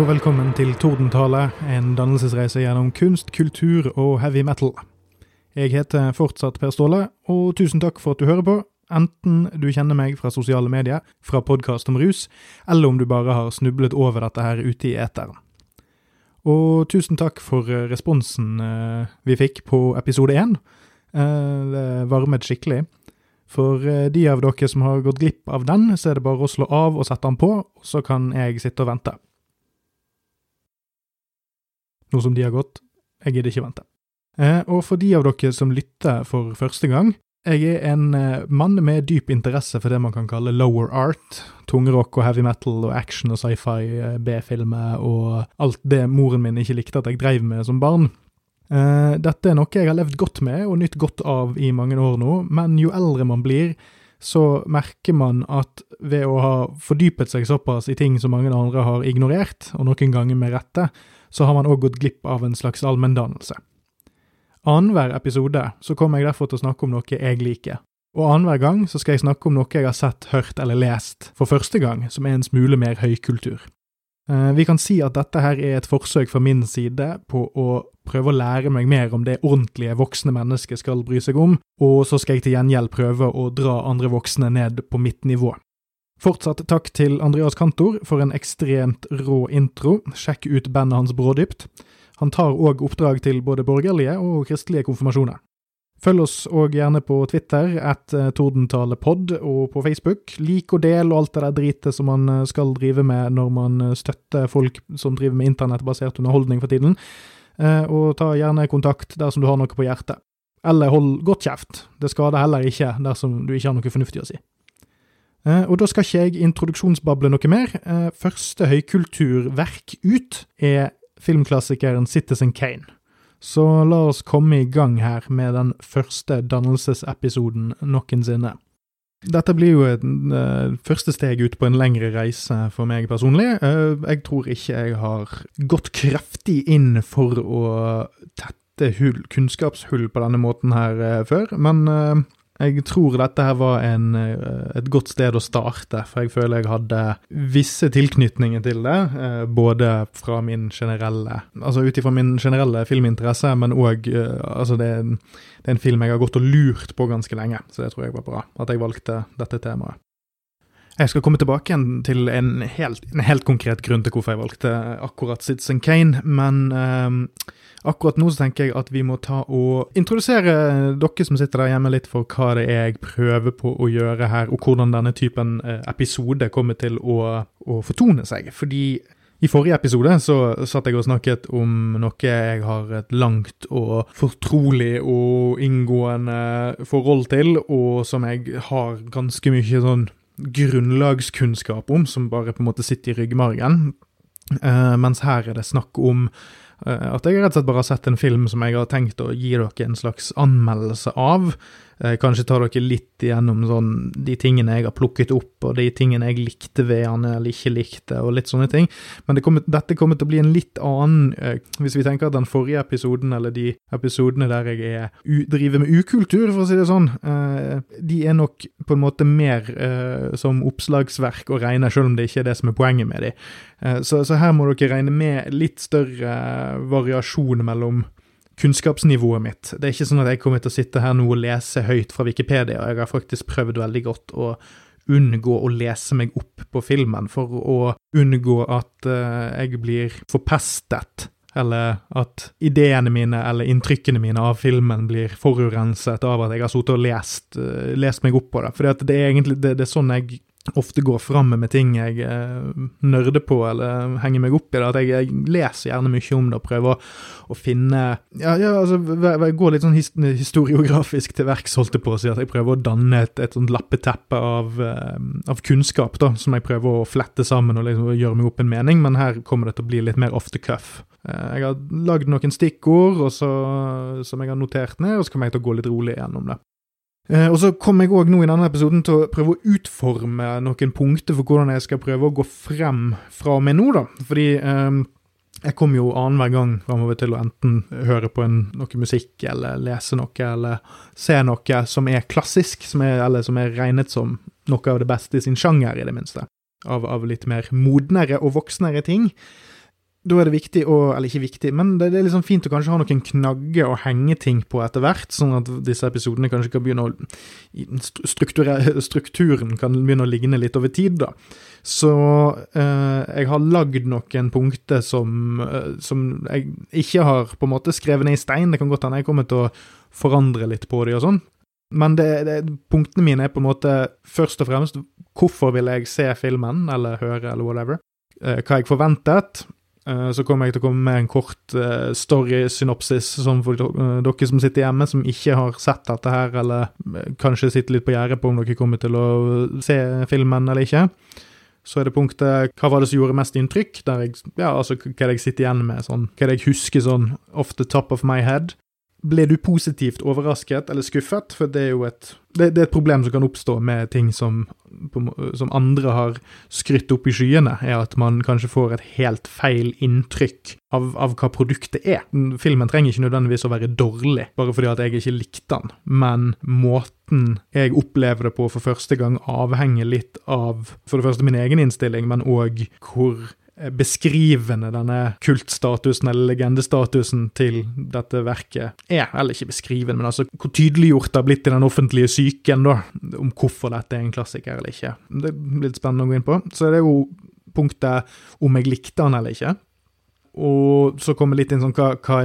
Og velkommen til Tordentale, en dannelsesreise gjennom kunst, kultur og heavy metal. Jeg heter fortsatt Per Ståle, og tusen takk for at du hører på, enten du kjenner meg fra sosiale medier, fra podkast om rus, eller om du bare har snublet over dette her ute i eteren. Og tusen takk for responsen eh, vi fikk på episode én. Eh, det varmet skikkelig. For eh, de av dere som har gått glipp av den, så er det bare å slå av og sette den på, så kan jeg sitte og vente. Nå som de har gått, jeg gidder ikke vente. Eh, og for de av dere som lytter for første gang, jeg er en eh, mann med dyp interesse for det man kan kalle lower art. Tungrock og heavy metal og action og sci-fi, eh, B-filmer og alt det moren min ikke likte at jeg dreiv med som barn. Dette er noe jeg har levd godt med og nytt godt av i mange år nå, men jo eldre man blir, så merker man at ved å ha fordypet seg såpass i ting som mange andre har ignorert, og noen ganger med rette, så har man òg gått glipp av en slags allmenndannelse. Annenhver episode så kommer jeg derfor til å snakke om noe jeg liker, og annenhver gang så skal jeg snakke om noe jeg har sett, hørt eller lest for første gang, som er en smule mer høykultur. Eh, Vi kan si at dette her er et forsøk fra min side på å prøve å lære meg mer om det ordentlige voksne mennesket skal bry seg om, og så skal jeg til gjengjeld prøve å dra andre voksne ned på mitt nivå. Fortsatt takk til Andreas Kantor for en ekstremt rå intro, sjekk ut bandet hans Brådypt. Han tar òg oppdrag til både borgerlige og kristelige konfirmasjoner. Følg oss òg gjerne på Twitter, at eh, tordentalepod, og på Facebook. Lik og del og alt det der dritet som man eh, skal drive med når man eh, støtter folk som driver med internettbasert underholdning for tiden. Og ta gjerne kontakt dersom du har noe på hjertet. Eller hold godt kjeft. Det skader heller ikke dersom du ikke har noe fornuftig å si. Eh, Og da skal ikke jeg introduksjonsbable noe mer. Eh, Første høykulturverk ut er filmklassikeren Citizen Kane. Så la oss komme i gang her med den første dannelsesepisoden noensinne. Dette blir jo et uh, første steg ut på en lengre reise for meg personlig. Uh, jeg tror ikke jeg har gått kraftig inn for å tette hull, kunnskapshull på denne måten her uh, før, men jeg tror dette her var en, eh, et godt sted å starte, for jeg føler jeg hadde visse tilknytninger til det. eh, Både fra min generelle Altså ut ifra min generelle filminteresse, men òg Altså, det er, en, det er en film jeg har gått og lurt på ganske lenge, så det tror jeg var bra. At jeg valgte dette temaet. Jeg skal komme tilbake til en helt, en helt konkret grunn til hvorfor jeg valgte akkurat Citizen Kane, men eh, akkurat nå så tenker jeg at vi må ta og introdusere dere som sitter der hjemme litt for hva det er jeg prøver på å gjøre her, og hvordan denne typen eh, episode kommer til å, å fortone seg. Fordi i forrige episode så satt jeg og snakket om noe jeg har et langt og fortrolig og inngående forhold til, og som jeg har ganske mye sånn grunnlagskunnskap om, som bare på en måte sitter i ryggmargen. Uh, mens her er det snakk om at jeg rett og slett bare har sett en film som jeg har tenkt å gi dere en slags anmeldelse av. Eh, kanskje ta dere litt igjennom sånn, de tingene jeg har plukket opp, og de tingene jeg likte ved han eller ikke likte, og litt sånne ting. Men det kommer, dette kommer til å bli en litt annen eh, Hvis vi tenker at den forrige episoden, eller de episodene der jeg er, u, driver med ukultur, for å si det sånn, eh, de er nok på en måte mer eh, som oppslagsverk å regne, selv om det ikke er det som er poenget med de. Eh, så, så her må dere regne med litt større eh, variasjon mellom kunnskapsnivået mitt. Det er ikke sånn at jeg kommer til å sitte her nå og lese høyt fra Wikipedia. Jeg har faktisk prøvd veldig godt å unngå å lese meg opp på filmen, for å unngå at uh, jeg blir forpestet. Eller at ideene mine eller inntrykkene mine av filmen blir forurenset av at jeg har sittet og lest, uh, lest meg opp på det. For det er egentlig det, det er sånn jeg ofte går fram med, ting jeg eh, nerder på eller henger meg opp i. Det, at jeg, jeg leser gjerne mye om det og prøver å, å finne Ja, ja altså Jeg går litt sånn his, historiografisk til verks, holdt jeg på å si. At jeg prøver å danne et, et sånt lappeteppe av, eh, av kunnskap da, som jeg prøver å flette sammen og liksom gjøre meg opp en mening, men her kommer det til å bli litt mer off the cuff. Eh, Jeg har lagd noen stikkord så, som jeg har notert ned, og så kommer jeg til å gå litt rolig gjennom det. Eh, og så kommer jeg òg nå i denne episoden til å prøve å utforme noen punkter for hvordan jeg skal prøve å gå frem fra og med nå, da. Fordi eh, jeg kommer jo annenhver gang framover til å enten høre på en, noe musikk, eller lese noe, eller se noe som er klassisk, som er, eller som er regnet som noe av det beste i sin sjanger, i det minste. av, av litt mer modnere og voksnere ting, da er det viktig å Eller ikke viktig, men det, er liksom fint å kanskje ha noen knagger å henge ting på etter hvert, sånn at disse episodene kanskje kan begynne å Strukturen kan begynne å ligne litt over tid, da. Så eh, jeg har lagd noen punkter som, eh, som jeg ikke har på en måte skrevet ned i stein. Det kan godt hende jeg kommer til å forandre litt på de og sånn. Men det, det, punktene mine er på en måte først og fremst hvorfor vil jeg se filmen, eller høre, eller whatever. Eh, hva jeg forventet, så kommer jeg til å komme med en kort uh, story-synopsis sånn for uh, dere som sitter hjemme, som ikke har sett dette her, eller kanskje sitter litt på gjerdet på om dere kommer til å se filmen eller ikke. Så er det punktet 'Hva var det som gjorde mest inntrykk?' Der jeg, ja, altså hva jeg sitter igjen med, sånn, hva jeg husker sånn off the top of my head. Ble du positivt overrasket eller skuffet? For det er jo et, det, det er et problem som kan oppstå med ting som, som andre har skrytt opp i skyene, er at man kanskje får et helt feil inntrykk av, av, hva produktet er. Filmen trenger ikke nødvendigvis å være dårlig, bare fordi at jeg ikke likte den, men måten jeg opplever det på for første gang, avhenger litt av for det første min egen innstilling, men òg hvor beskrivende denne kultstatusen eller legendestatusen til dette verket er. Eller ikke beskrivende, men altså hvor tydeliggjort det har blitt i den offentlige psyken da, om hvorfor dette er en klassiker eller ikke. Det er litt spennende å gå inn på. Så det er jo punktet om jeg likte han eller ikke. Og så kommer litt inn sånn hva, hva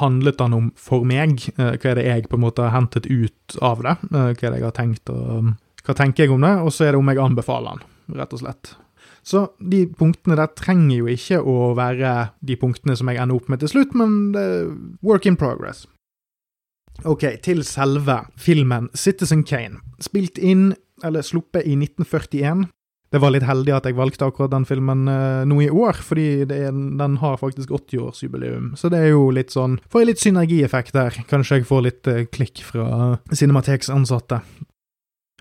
handlet han om for meg? Eh, hva er det jeg på en måte har hentet ut av det? Eh, hva er det jeg har tenkt og Hva tenker jeg om det? Og så er det om jeg anbefaler han, rett og slett. Så de punktene der trenger jo ikke å være de punktene som jeg ender opp med til slutt, men det er work in progress. Ok, til selve filmen Citizen Kane. Spilt inn, eller sluppet, i 1941. Det var litt heldig at jeg valgte akkurat den filmen uh, nå i år, fordi er, den har faktisk 80-årsjubileum. Så det er jo litt sånn Får jeg litt synergieffekt der. Kanskje jeg får litt uh, klikk fra Cinemateks ansatte.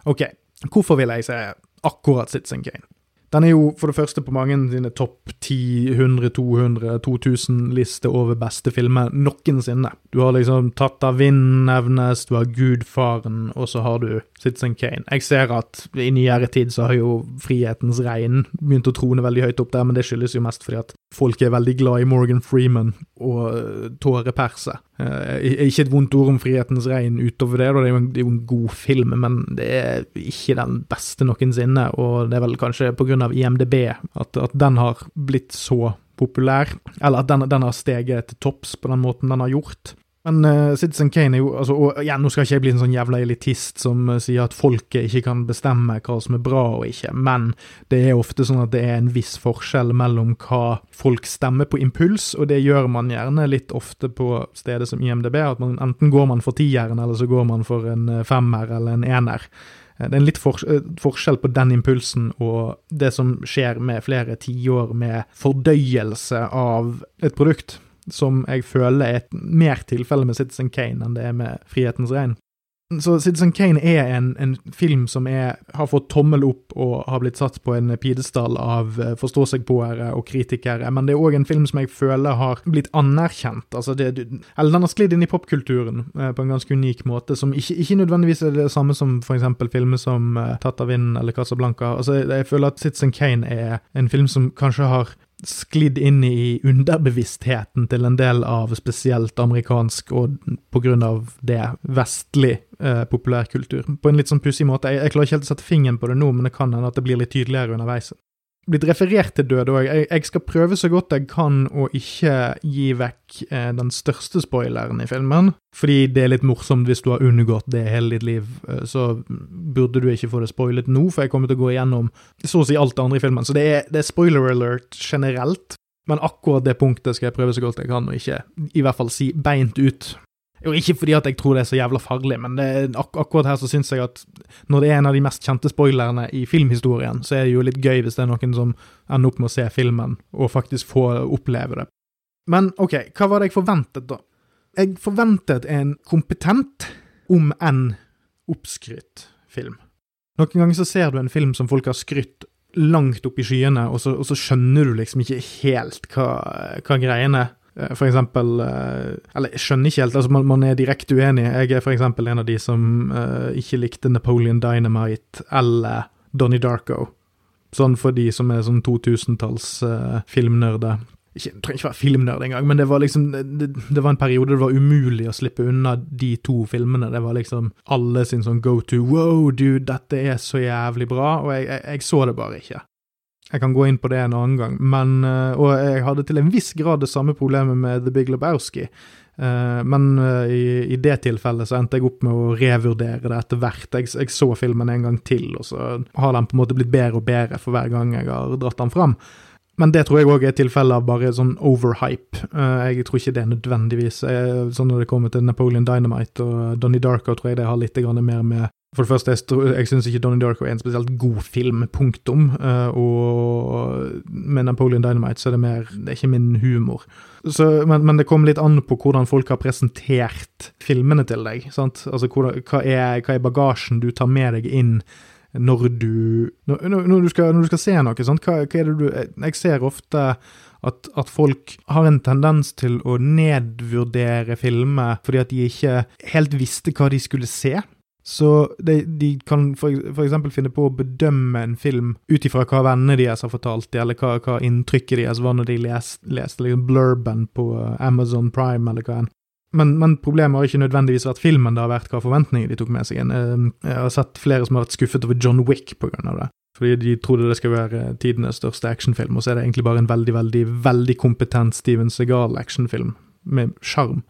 Ok, hvorfor vil jeg se akkurat Citizen Kane? Den er jo for det første på mange sine topp 10, 100, 200, 2000-liste over beste filmer noensinne. Du har liksom tatt av Vind nevnes, du har Gudfaren, og så har du Citizen Kane. Jeg ser at i nyere tid så har jo Frihetens regn begynt å trone veldig høyt opp der, men det skyldes jo mest fordi at folk er veldig glad i Morgan Freeman og uh, tåreperse. Uh, ikke et vondt ord om Frihetens regn utover det, det er, en, det er jo en god film, men det er ikke den beste noensinne, og det er vel kanskje på grunn av IMDb at, at den har blitt så populær, eller at den, den har steget til topps på den måten den har gjort. Men uh, Citizen Kane er jo altså, og igjen, Nå skal ikke jeg bli en sånn jævla elitist som uh, sier at folket ikke kan bestemme hva som er bra og ikke, men det er ofte sånn at det er en viss forskjell mellom hva folk stemmer på impuls, og det gjør man gjerne litt ofte på steder som IMDb. at man, Enten går man for tieren, eller så går man for en uh, femmer eller en ener. Det er en litt for, forskjell på den impulsen og det som skjer med flere tiår med fordøyelse av et produkt som jeg føler er et mer tilfelle med Citizen Kane enn det er med Frihetens regn. Så Citizen Kane er en, en film som er, har fått tommel opp og har blitt satt på en pidestall av eh, forstå-seg-på-ere og kritikere, men det er òg en film som jeg føler har blitt anerkjent. Altså det, eller den har sklidd inn i popkulturen eh, på en ganske unik måte, som ikke, ikke, nødvendigvis er det samme som eksempel filmer som eh, Tatt av vinden eller Casablanca. Altså, jeg føler at Citizen Kane er en film som kanskje har sklidd inn i underbevisstheten til en del av spesielt amerikansk og på grunn av det vestlig eh, populærkultur. På en litt sånn pussig måte. Jeg, jeg, klarer ikke helt å sette fingeren på det nå, men det kan hende at det blir litt tydeligere underveis blitt referert til døde òg. Jeg, jeg, skal prøve så godt jeg kan å ikke gi vekk eh, den største spoileren i filmen. Fordi det er litt morsomt hvis du har unngått det hele ditt liv, eh, så burde du ikke få det spoilet nå, for jeg kommer til å gå igjennom så å si alt det andre i filmen. Så det er, det er spoiler alert generelt. Men akkurat det punktet skal jeg prøve så godt jeg kan, å ikke i hvert fall si beint ut jo, ikke fordi at jeg tror det er så jævla farlig, men ak akkurat her så syns jeg at når det er en av de mest kjente spoilerne i filmhistorien, så er det jo litt gøy hvis det er noen som ender opp med å se filmen og faktisk få oppleve det. Men ok, hva var det jeg forventet, da? Jeg forventet en kompetent, om enn oppskrytt, film. Noen ganger så ser du en film som folk har skrytt langt opp i skyene, og så, og så skjønner du liksom ikke helt hva, hva greiene er. Eh, for eksempel eh, Eller jeg skjønner ikke helt, altså man, man er direkte uenig. Jeg er for eksempel en av de som uh, ikke likte Napoleon Dynamite eller Donnie Darko. sånn for de som er sånn 2000-talls uh, filmnerder. Ikke, trenger ikke være filmnerd engang, men det var liksom det, det, var en periode det var umulig å slippe unna de to filmene. Det var liksom alle sin sånn go to wow, dude, dette er så jævlig bra, og jeg, jeg, jeg så det bare ikke. Jeg kan gå inn på det en annen gang, men uh, Og jeg hadde til en viss grad det samme problemet med The Big Lebowski. Uh, men uh, i, i, det tilfellet så endte jeg opp med å revurdere det etter hvert. Jeg, jeg, så filmen en gang til, og så har den på en måte blitt bedre og bedre for hver gang jeg har dratt den fram. Men det tror jeg òg er tilfellet av bare sånn overhype. Jeg tror ikke det er nødvendigvis sånn når det kommer til Napoleon Dynamite og Donnie Darko, tror jeg det har litt mer med For det første, jeg, jeg syns ikke Donnie Darko er en spesielt god film, punktum. Uh, og med Napoleon Dynamite så er det mer Det er ikke min humor. Så, men, men, det kommer litt an på hvordan folk har presentert filmene til deg. sant? Altså, hva, hva, er, hva er bagasjen du tar med deg inn? når du Når, når, du, skal, når du, skal, se noe, sant? Hva, hva, er det du Jeg ser ofte at, at, folk har en tendens til å nedvurdere filmer fordi at de ikke helt visste hva de skulle se. Så de, de kan eksempel finne på å bedømme en film ut ifra hva vennene deres har fortalt eller hva, hva inntrykket deres var når de leste, leste liksom blurben på Amazon Prime, eller hva enn. Men, men, problemet har ikke nødvendigvis vært filmen, det har vært hva forventninger de tok med seg. inn. jeg har sett flere som har vært skuffet over John Wick pga. det. Fordi de trodde det skulle være tidenes største actionfilm, og så er det egentlig bare en veldig, veldig, veldig kompetent Steven Segal-actionfilm med sjarm.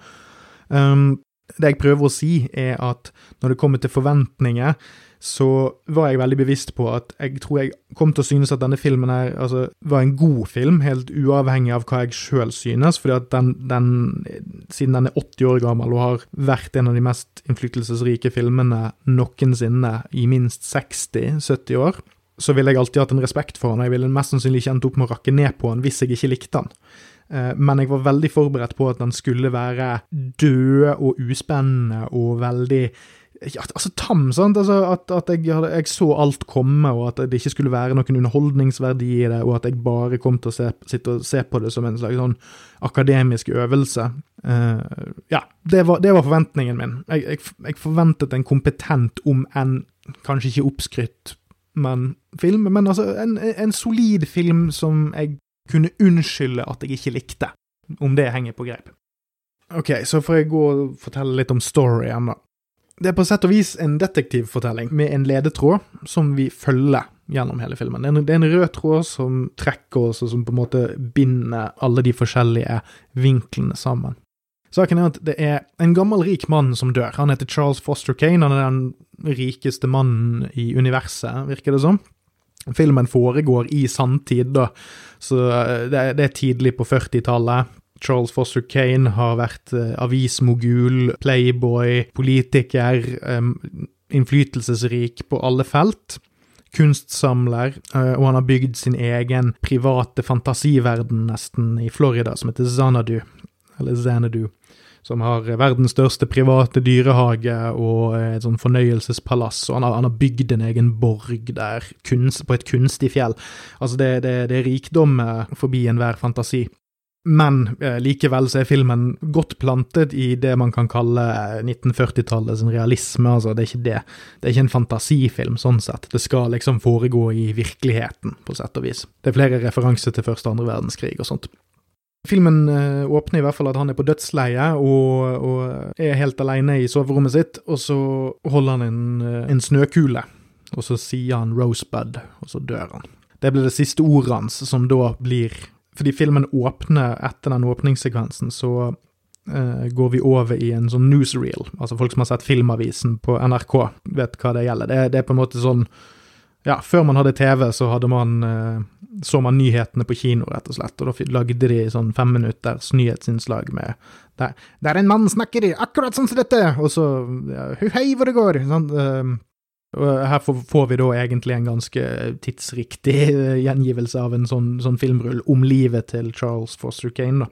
Um, det jeg prøver å si, er at når det kommer til forventninger, så var jeg veldig bevisst på at jeg tror jeg kom til å synes at denne filmen her, altså, var en god film, helt uavhengig av hva jeg sjøl synes, fordi at den, den, siden den er 80 år gammel og har vært en av de mest innflytelsesrike filmene noensinne i minst 60-70 år, så ville jeg alltid hatt en respekt for den, og jeg ville mest sannsynlig ikke endt opp med å rakke ned på den hvis jeg ikke likte den. Eh, men jeg var veldig forberedt på at den skulle være død og uspennende og veldig ja, altså tam, sant? Altså, at, at jeg, jeg, så alt komme, og at det ikke skulle være noen underholdningsverdi i det, og at jeg bare kom til å se, sitte og se på det som en slags sånn akademisk øvelse. Uh, ja, det var, det var, forventningen min. Jeg, jeg, jeg, forventet en kompetent, om enn kanskje ikke oppskrytt, men film. Men altså, en, en solid film som jeg kunne unnskylde at jeg ikke likte, om det henger på greip. Ok, så får jeg gå og fortelle litt om storyen, da. Det er på sett og vis en detektivfortelling med en ledetråd som vi følger gjennom hele filmen. Det er en, det er en rød tråd som trekker oss, og som på en måte binder alle de forskjellige vinklene sammen. Saken er at det er en gammel, rik mann som dør. Han heter Charles Foster Kane. Han er den rikeste mannen i universet, virker det som. Filmen foregår i sanntid, da, så det er, det er tidlig på 40-tallet. Charles Foster Kane har vært uh, avismogul, playboy, politiker, innflytelsesrik på alle felt. Kunstsamler, uh, og han har bygd sin egen private fantasiverden nesten i Florida, som heter Xanadu, eller Xanadu. Som har verdens største private dyrehage og et sånn fornøyelsespalass. Og han har, han har bygd en egen borg der, kunst, på et kunstig fjell. Altså, det, det, det er rikdom forbi enhver fantasi. Men eh, likevel så er filmen godt plantet i det man kan kalle 1940-tallets realisme. altså Det er ikke det. Det er ikke en fantasifilm, sånn sett. Det skal liksom foregå i virkeligheten, på sett og vis. Det er flere referanser til første og andre verdenskrig og sånt. Filmen eh, åpner i hvert fall at han er på dødsleie og, og, er helt alene i soverommet sitt, og så holder han en, eh, en snøkule, og så sier han 'Rosebud', og så dør han. Det blir det siste ordet hans, som da blir fordi filmen åpner etter den åpningssekvensen, så uh, går vi over i en sånn newsreel. Altså folk som har sett Filmavisen på NRK, vet hva det gjelder. Det, det er på en måte sånn Ja, før man hadde TV, så hadde man uh, så man nyhetene på kino, rett og slett, og da lagde de sånn femminutters nyhetsinnslag med der, der en mann snakker akkurat sånn som dette, og så ja, Hei, hvor det går! Sånn, uh, her får vi da egentlig en ganske tidsriktig eh, gjengivelse av en sånn, sånn filmrull om livet til Charles Foster Kane, da.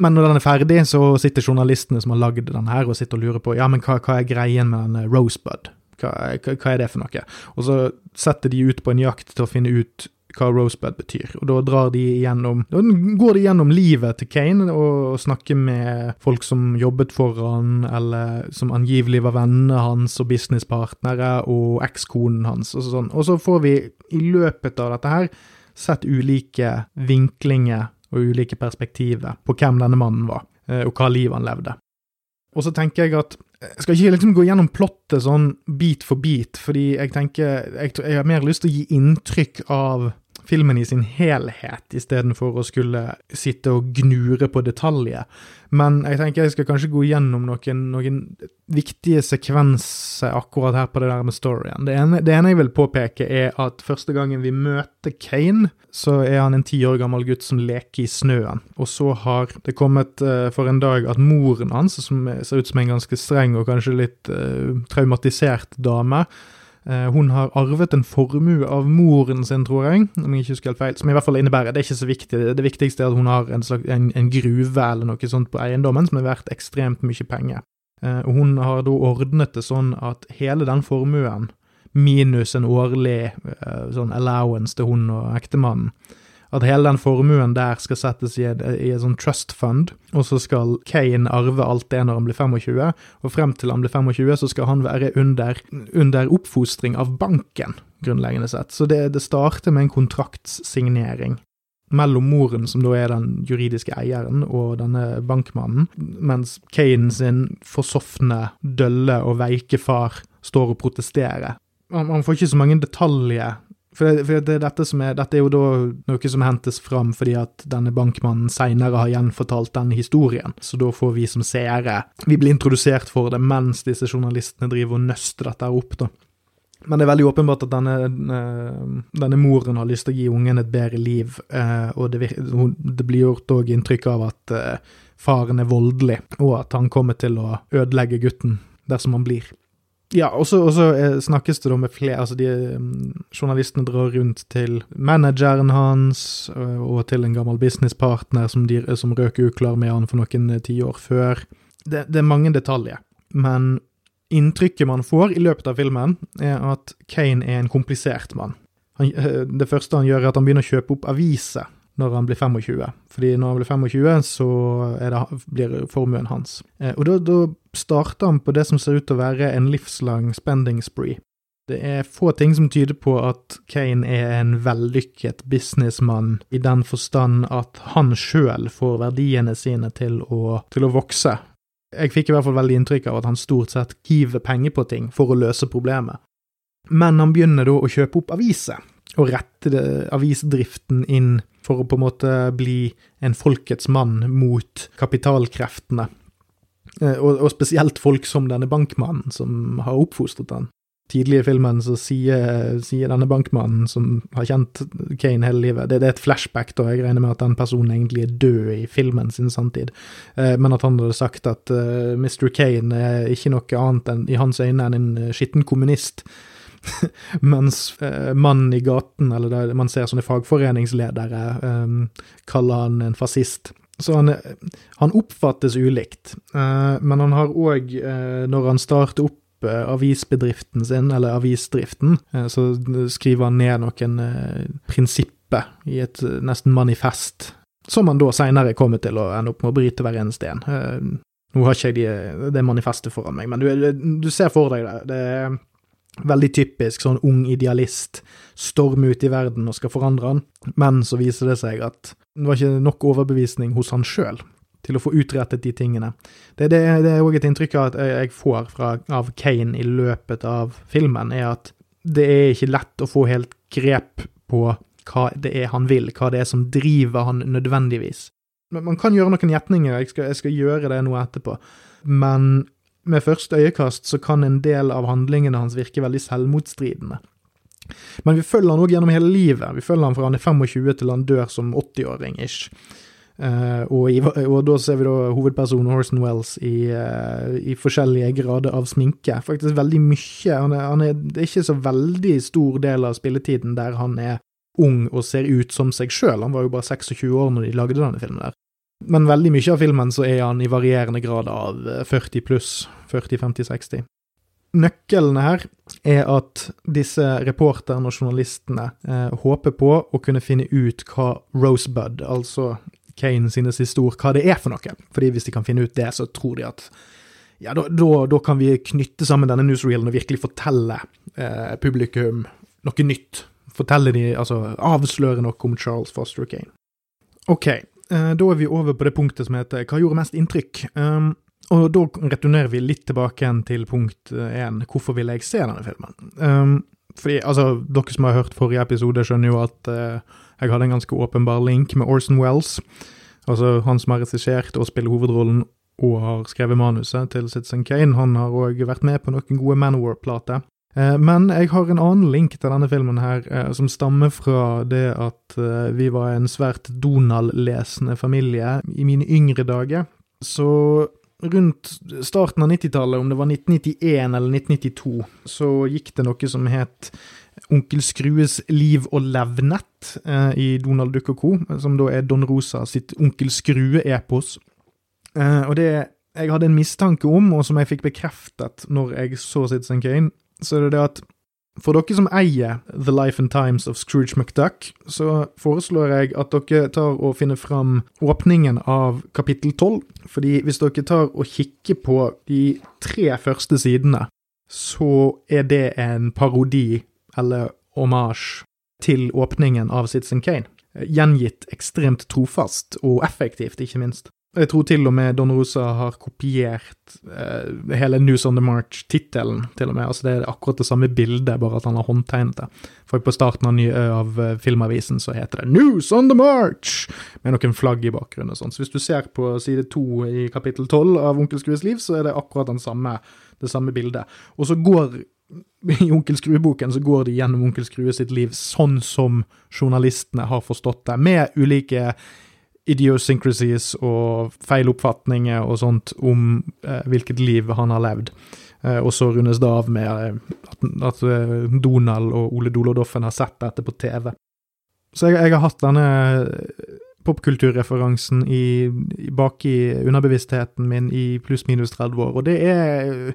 Men når den er ferdig, så sitter journalistene som har lagd den her, og sitter og lurer på ja, men hva, hva er greien med den Rosebud? Hva, hva, hva, er det for noe? Og så setter de ut på en jakt til å finne ut hva Rosebud betyr. Og da drar de gjennom, Da går de gjennom livet til Kane og snakker med folk som jobbet for han, eller som angivelig var vennene hans og businesspartnere, og ekskonen hans, og sånn. Og så får vi i løpet av dette her sett ulike vinklinger og ulike perspektiver på hvem denne mannen var, eh, og hva liv han levde. Og så tenker jeg at jeg skal ikke liksom gå gjennom plottet sånn bit for bit, fordi jeg tenker jeg, jeg har mer lyst til å gi inntrykk av filmen i sin helhet, istedenfor å skulle sitte og gnure på detaljer. Men jeg tenker jeg skal kanskje gå gjennom noen, noen viktige sekvenser akkurat her på det der med storyen. Det ene, det ene, jeg vil påpeke, er at første gangen vi møter Kane, så er han en ti år gammel gutt som leker i snøen. Og så har det kommet uh, for en dag at moren hans, som ser ut som en ganske streng og kanskje litt uh, traumatisert dame, Eh, hun har arvet en formue av moren sin, tror jeg, om jeg ikke husker helt feil, som i hvert fall innebærer Det er ikke så viktig. Det viktigste er at hun har en, slags, en, en gruve eller noe sånt på eiendommen som er verdt ekstremt mye penger. Eh, og hun har da ordnet det sånn at hele den formuen, minus en årlig eh, sånn allowance til hun og ektemannen, at hele den formuen der skal settes i et, i et sånn trust fund, og så skal Kane arve alt det når han blir 25, og frem til han blir 25, så skal han være under, under oppfostring av banken, grunnleggende sett. Så det, det starter med en kontraktssignering mellom moren, som da er den juridiske eieren, og denne bankmannen, mens Kane sin forsofne, dølle og veike far står og protesterer. Han, får ikke så mange detaljer for, for det, dette, er, dette, er, jo da noe som hentes fram fordi at denne bankmannen seinere har gjenfortalt denne historien, så da får vi som seere Vi blir introdusert for det mens disse journalistene driver og nøster dette opp, da. Men det er veldig åpenbart at denne, denne moren har lyst til å gi ungen et bedre liv, eh, og det, det blir gjort òg inntrykk av at eh, faren er voldelig, og at han kommer til å ødelegge gutten dersom han blir. Ja, og så eh, snakkes det da med flere Altså, de um, journalistene drar rundt til manageren hans uh, og til en gammel businesspartner som, de, som røk uklar med han for noen tiår før. Det, det, er mange detaljer, men inntrykket man får i løpet av filmen, er at Kane er en komplisert mann. Han, det første han gjør, er at han begynner å kjøpe opp aviser når han blir 25. Fordi når han blir 25, så det, blir formuen hans. Eh, og da, da starter han på det som ser ut til å være en livslang spending spree. Det er få ting som tyder på at Kane er en vellykket businessmann, i den forstand at han sjøl får verdiene sine til å, til å vokse. Jeg fikk i hvert fall veldig inntrykk av at han stort sett hiver penger på ting for å løse problemet. Men han begynner da å kjøpe opp aviser, og rette avisdriften inn for å på en måte bli en folkets mann mot kapitalkreftene. Eh, og, og spesielt folk som denne bankmannen som har oppfostret han. Tidlig i filmen så sier, sier, denne bankmannen, som har kjent Kane hele livet det, det, er et flashback, da, jeg regner med at den personen egentlig er død i filmen sin samtid, eh, men at han hadde sagt at eh, Mr. Kane er ikke noe annet enn, i hans øyne enn en skitten kommunist Mens eh, mannen i gaten, eller der man ser sånne fagforeningsledere, eh, kaller han en fascist. Så han, han oppfattes ulikt, eh, men han har òg, eh, når han starter opp eh, avisbedriften sin, eller avisdriften, eh, så skriver han ned noen prinsipper i et nesten manifest, som han da seinere kommer til å ende opp med å bryte hver eneste en. Nå har ikke jeg det manifestet foran meg, men du, du ser for deg det. Det Veldig typisk sånn ung idealist, stormer ut i verden og skal forandre han, men så viser det seg at det var ikke nok overbevisning hos han sjøl til å få utrettet de tingene. Det, det, det er òg et inntrykk av at jeg får fra, av Kane i løpet av filmen, er at det er ikke lett å få helt grep på hva det er han vil, hva det er som driver han nødvendigvis. Men man kan gjøre noen gjetninger, jeg skal, jeg skal gjøre det nå etterpå, men med første øyekast så kan en del av handlingene hans virke veldig selvmotstridende. Men vi følger han òg gjennom hele livet. Vi følger han fra han er 25 til han dør som 80-åring ish. Uh, og, i, og, da ser vi da hovedpersonen Horson Wells i, uh, i, forskjellige grader av sminke. Faktisk veldig mye. Han er, han er, det er ikke så veldig stor del av spilletiden der han er ung og ser ut som seg sjøl. Han var jo bare 26 år når de lagde denne filmen der. Men veldig mye av filmen så er han i varierende grad av 40 eh, pluss, 40, 50, 60. Nøkkelen her er at disse reporterne og journalistene eh, håper på å kunne finne ut hva Rosebud, altså Kane sine siste ord, hva det er for noe. Fordi hvis de kan finne ut det, så tror de at ja, da, da, da kan vi knytte sammen denne newsreelen og virkelig fortelle eh, publikum noe nytt. Fortelle de, altså avsløre noe om Charles Foster Kane. Ok, da er vi over på det punktet som heter Hva gjorde mest inntrykk? Um, og da returnerer vi litt tilbake igjen til punkt én. Hvorfor vil jeg se denne filmen? Um, fordi, altså, Dere som har hørt forrige episode, skjønner jo at uh, jeg hadde en ganske åpenbar link med Orson Wells. Altså han som har regissert og spiller hovedrollen og har skrevet manuset til Citizen Kane. Han har òg vært med på noen gode Manowar-plater. Uh, men jeg har en annen link til denne filmen her, uh, som stammer fra det at vi var en svært Donald-lesende familie i mine yngre dager. Så rundt starten av 90-tallet, om det var 1991 eller 1992, så gikk det noe som het Onkel Skrues liv og levnett eh, i Donald Duck og co., som da er Don Rosa sitt Onkel Skrue-epos. Eh, og det jeg hadde en mistanke om, og som jeg fikk bekreftet når jeg så Citizen Kane, så er det det at for dere som eier The Life and Times of Scrooge McDuck, så foreslår jeg at dere tar og finner fram åpningen av kapittel tolv. Fordi hvis dere tar og kikker på de tre første sidene, så er det en parodi, eller hommage, til åpningen av Citizen Kane. Gjengitt ekstremt trofast, og effektivt, ikke minst. Jeg tror til og med Don Rosa har kopiert eh, hele News on the March-tittelen, til og med. Altså Det er akkurat det samme bildet, bare at han har håndtegnet det. For på starten av, nye, av uh, filmavisen så heter det 'News on the March', med noen flagg i bakgrunnen og sånn. Så hvis du ser på side to i kapittel tolv av Onkel Skrues liv, så er det akkurat samme, det samme bildet. Og så går i Onkel Skrue-boken så går de gjennom Onkel Skrue sitt liv sånn som journalistene har forstått det, med ulike idiosyncrasies og feiloppfatninger og sånt om eh, hvilket liv han har levd. Eh, og så rundes det av med eh, at, at eh, Donald og Ole Dolodoffen har sett dette på TV. Så jeg, jeg har hatt denne eh, popkulturreferansen i, i, bak i underbevisstheten min i pluss-minus 30 år, og det er,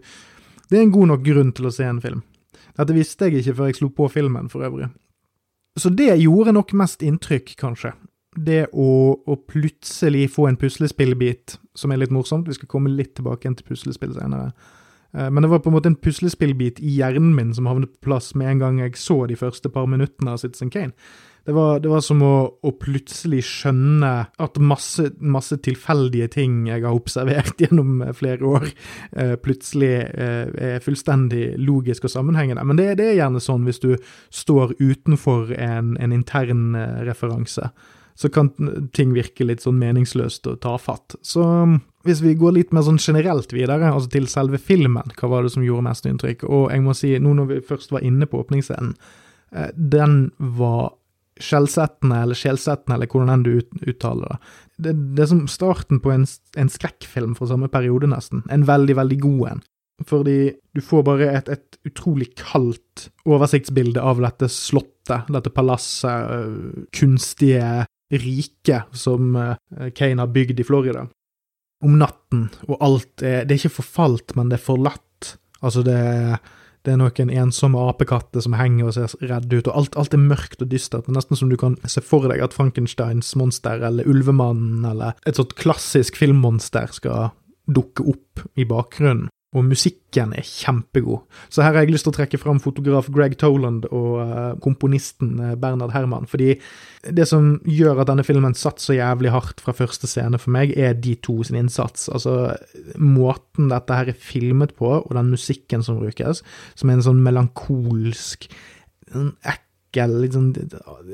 det er en god nok grunn til å se en film. Dette visste jeg ikke før jeg slo på filmen, for øvrig. Så det gjorde nok mest inntrykk, kanskje det å, å, plutselig få en puslespillbit som er litt morsomt Vi skal komme litt tilbake til puslespill senere. Eh, men det var på en måte en puslespillbit i hjernen min som havnet på plass med en gang jeg så de første par minuttene av Citizen Kane. Det var, det var som å, å, plutselig skjønne at masse, masse, tilfeldige ting jeg har observert gjennom flere år, eh, plutselig eh, er fullstendig logisk og sammenhengende. Men det, det, er gjerne sånn hvis du står utenfor en, en intern referanse så kan ting virke litt sånn meningsløst og tafatt. Så um, hvis vi går litt mer sånn generelt videre, altså til selve filmen, hva var det som gjorde mest inntrykk? Og jeg må si, nå når vi først var inne på åpningsscenen, eh, den var skjellsettende, eller skjellsettende, eller hvordan enn du uttaler det. det. Det er som starten på en, en skrekkfilm fra samme periode, nesten. En veldig, veldig god en. Fordi du får bare et, et, utrolig kaldt oversiktsbilde av dette slottet, dette palasset, øh, kunstige rike som eh, Kane har bygd i Florida. Om natten, og alt er Det er ikke forfalt, men det er forlatt. Altså, det er, det er noen ensomme apekatter som henger og ser redde ut, og alt, alt er mørkt og dystert. Nesten som du kan se for deg at Frankensteins monster eller Ulvemannen eller et sånt klassisk filmmonster skal dukke opp i bakgrunnen og musikken er kjempegod. Så her har jeg lyst til å trekke fram fotograf Greg Toland og uh, komponisten Bernard Bernhard Herman, fordi det som gjør at denne filmen satt så jævlig hardt fra første scene for meg, er de to sin innsats. Altså, måten dette her er filmet på, og den musikken som brukes, som er en sånn melankolsk, en ekkel enkel litt sånn,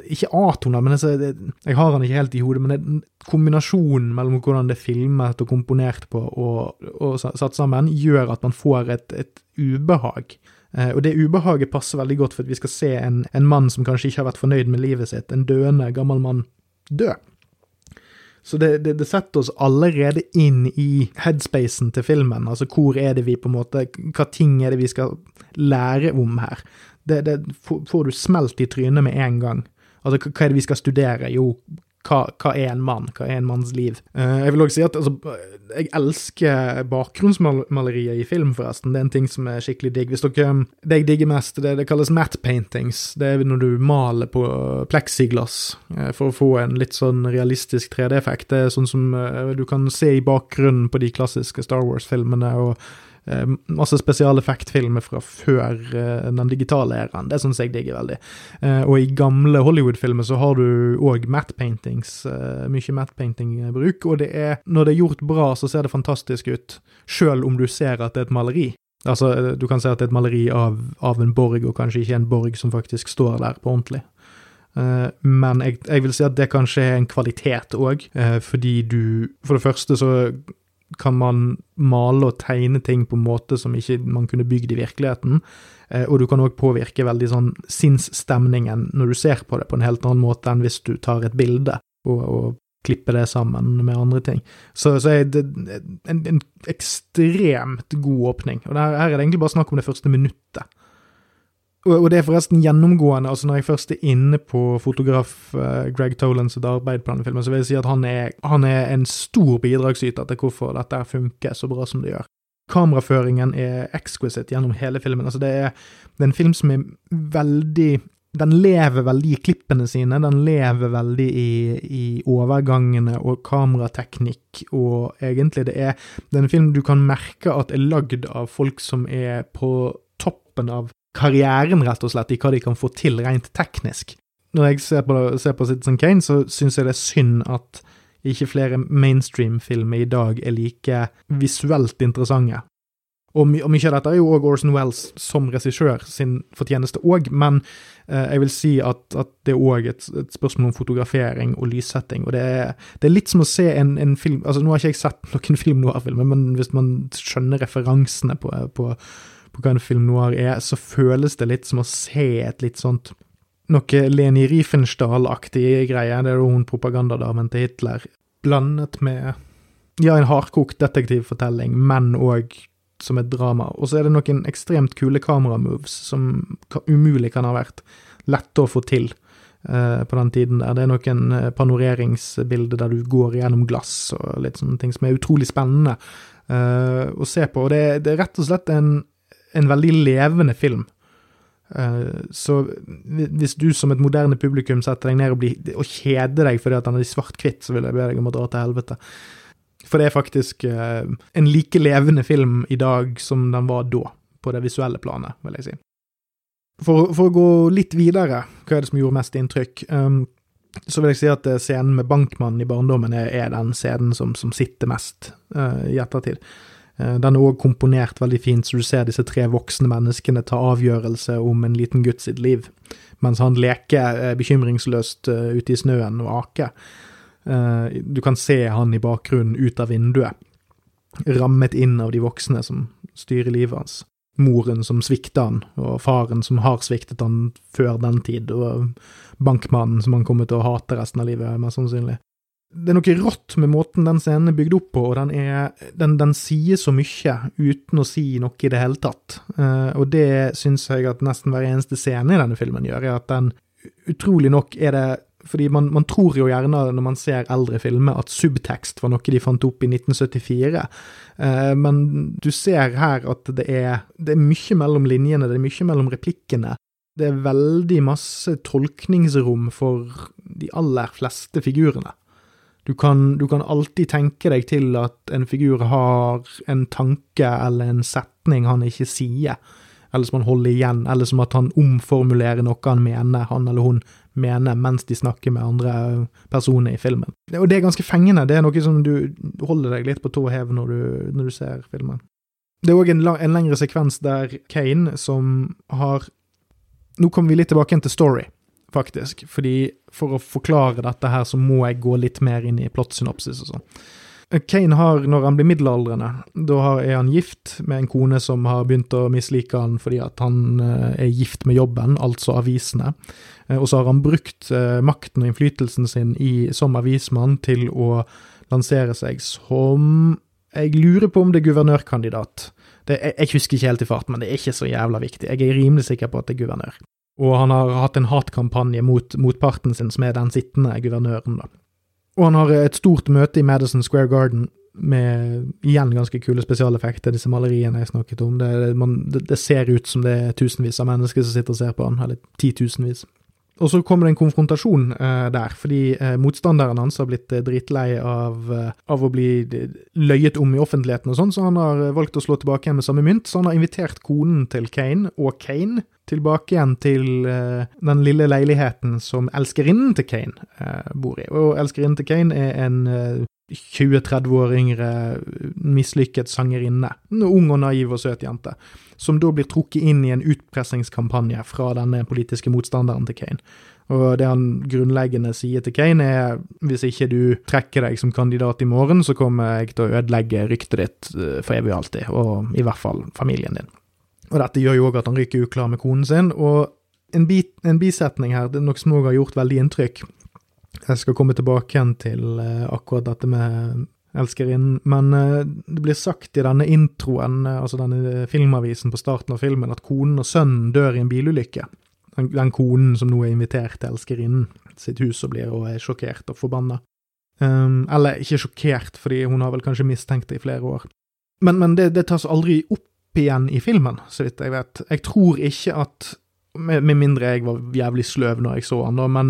Ikke A-toner, men altså, jeg har den ikke helt i hodet. Men kombinasjonen mellom hvordan det er filmet og komponert på og, og satt sammen, gjør at man får et, et ubehag. Uh, og det ubehaget passer veldig godt for at vi skal se en, en mann som kanskje ikke har vært fornøyd med livet sitt, en døende gammel mann, dø. Så det, det, det, setter oss allerede inn i headspacen til filmen. Altså hvor er det vi på en måte Hva ting er det vi skal lære om her? Det, det får du smelt i trynet med en gang. Altså, hva er det vi skal studere? Jo, hva, hva, er en mann? Hva er en manns liv? Uh, jeg vil også si at altså, jeg elsker bakgrunnsmaleriet i film, forresten. Det er en ting som er skikkelig digg. Hvis dere, Det jeg digger mest, det, det kalles matte paintings. Det er når du maler på pleksiglass uh, for å få en litt sånn realistisk 3D-effekt. Det er sånn som uh, du kan se i bakgrunnen på de klassiske Star Wars-filmene. og Eh, masse spesialeffektfilmer fra før eh, den digitale æraen. Det syns jeg digger veldig. Eh, og i gamle Hollywood-filmer så har du òg matte paintings. mye matte painting-bruk. Og det er, når det er gjort bra, så ser det fantastisk ut, sjøl om du ser at det er et maleri. Altså, du kan se at det er et maleri av, av en borg, og kanskje ikke en borg som faktisk står der på ordentlig. Men jeg, jeg, vil si at det kanskje er en kvalitet òg, fordi du For det første så kan man male og tegne ting på en måte som ikke man kunne bygd i virkeligheten. Eh, og du kan òg påvirke veldig sånn sinnsstemningen når du ser på det på en helt annen måte enn hvis du tar et bilde og, og klipper det sammen med andre ting. Så, så er det en, en, ekstremt god åpning. Og her, her er det egentlig bare snakk om det første minuttet. Og, det er forresten gjennomgående. altså Når jeg først er inne på fotograf uh, Greg Tolans arbeid på denne filmen, så vil jeg si at han er, han er en stor bidragsyter til hvorfor dette funker så bra som det gjør. Kameraføringen er exquisite gjennom hele filmen. altså Det er, det er en film som er veldig den lever veldig i klippene sine, den lever veldig i, i, overgangene og kamerateknikk, og egentlig det er, det er en film du kan merke at er lagd av folk som er på toppen av karrieren, rett og slett, i hva de kan få til rent teknisk. Når jeg ser på, ser på Citizen Kane, så syns jeg det er synd at ikke flere mainstream-filmer i dag er like visuelt interessante. Og, my og mye av dette er jo òg Orson Wells som regissør sin fortjeneste òg, men eh, jeg vil si at, at det er òg et, et, spørsmål om fotografering og lyssetting. Og det er, det er litt som å se en, en, film Altså, nå har ikke jeg sett noen film noir-filmer, men hvis man skjønner referansene på, på på hva en film noir er, så føles det litt som å se et litt sånt noe Leni Riefenstahl-aktig greie. Det er jo hun propagandadamen til Hitler, blandet med ja, en hardkokt detektivfortelling, men òg som et drama. Og så er det noen ekstremt kule kameramoves som umulig kan ha vært lette å få til eh, på den tiden der. Det er noen uh, panoreringsbilder der du går gjennom glass og litt sånne ting som er utrolig spennende eh, å se på. Og det, det, er rett og slett en en veldig levende film. Uh, så hvis du som et moderne publikum setter deg ned og, blir, og kjeder deg fordi at han er svart-hvitt, så vil jeg be deg om å dra til helvete. For det er faktisk uh, en like levende film i dag som den var da, på det visuelle planet, vil jeg si. For, for å gå litt videre, hva er det som gjorde mest inntrykk? Um, så vil jeg si at scenen med bankmannen i barndommen er den scenen som, som sitter mest uh, i ettertid. Eh, den er òg komponert veldig fint, så du ser disse tre voksne menneskene ta avgjørelse om en liten gutt sitt liv, mens han leker eh, bekymringsløst eh, ute i snøen og aker. Du kan se han i bakgrunnen ut av vinduet, rammet inn av de voksne som styrer livet hans. Moren som svikter han, og faren som har sviktet han før den tid, og bankmannen som han kommer til å hate resten av livet, mest sannsynlig det er noe rått med måten den scenen er bygd opp på, og den, er, den, den sier så mye uten å si noe i det hele tatt. Uh, og det syns jeg at nesten hver eneste scene i denne filmen gjør, er at den utrolig nok er det fordi man, man, tror jo gjerne når man ser eldre filmer at subtekst var noe de fant opp i 1974, eh, men du ser her at det er, det er mye mellom linjene, det er mye mellom replikkene. Det er veldig masse tolkningsrom for de aller fleste figurene. Du kan, du kan, alltid tenke deg til at en figur har en tanke eller en setning han ikke sier, eller som han holder igjen, eller som at han omformulerer noe han mener, han eller hun mener, mens de snakker med andre personer i filmen. Og det er ganske fengende, det er noe som du holder deg litt på tå hev når når du ser filmen. Det er òg en, en, lengre sekvens der Kane, som har Nå kommer vi litt tilbake igjen til Story faktisk. Fordi for å forklare dette her, så må jeg gå litt mer inn i plottsynopsis og sånn. Kane har, når han blir middelaldrende, da er han gift med en kone som har begynt å mislike han fordi at han eh, er gift med jobben, altså avisene. Eh, og så har han brukt eh, makten og innflytelsen sin i, som avismann til å lansere seg som Jeg lurer på om det er guvernørkandidat. Det, jeg, jeg, husker ikke helt i fart, men det er ikke så jævla viktig. Jeg er rimelig sikker på at det er guvernør. Og han har hatt en hatkampanje mot motparten sin, som er den sittende guvernøren, da. Og han har et stort møte i Madison Square Garden med igjen ganske kule spesialeffekter, disse maleriene jeg snakket om. Det, man, det, det ser ut som det er tusenvis av mennesker som sitter og ser på han, eller titusenvis. Og så kommer det en konfrontasjon eh, der, fordi eh, motstanderen hans har blitt eh, dritlei av, eh, av, å bli løyet om i offentligheten og sånn, så han har eh, valgt å slå tilbake igjen med samme mynt. Så han har invitert konen til Kane og Kane tilbake igjen til eh, den lille leiligheten som elskerinnen til Kane bor i. Og elskerinnen til Kane er en 20-30 år yngre mislykket sangerinne. En ung og naiv og søt jente som da blir trukket inn i en utpressingskampanje fra denne politiske motstanderen til Kane. Og det han grunnleggende sier til Kane, er hvis ikke du trekker deg som kandidat i morgen, så kommer jeg til å ødelegge ryktet ditt eh, for evig og alltid, og i hvert fall familien din. Og dette gjør jo òg at han ryker uklar med konen sin, og en, bit, en bisetning her, det er noe som òg har gjort veldig inntrykk. Jeg skal komme tilbake igjen til eh, akkurat dette med elskerinnen. Men uh, det blir sagt i denne introen, uh, altså denne filmavisen på starten av filmen, at konen og sønnen dør i en bilulykke. Den, den konen som nå er invitert til elskerinnen sitt hus og blir og er sjokkert og forbanna. Um, eller ikke sjokkert, fordi hun har vel kanskje mistenkt det i flere år. Men, men det, det, tas aldri opp igjen i filmen, så vidt jeg vet. Jeg tror ikke at Med, med mindre jeg var jævlig sløv når jeg så han, da, men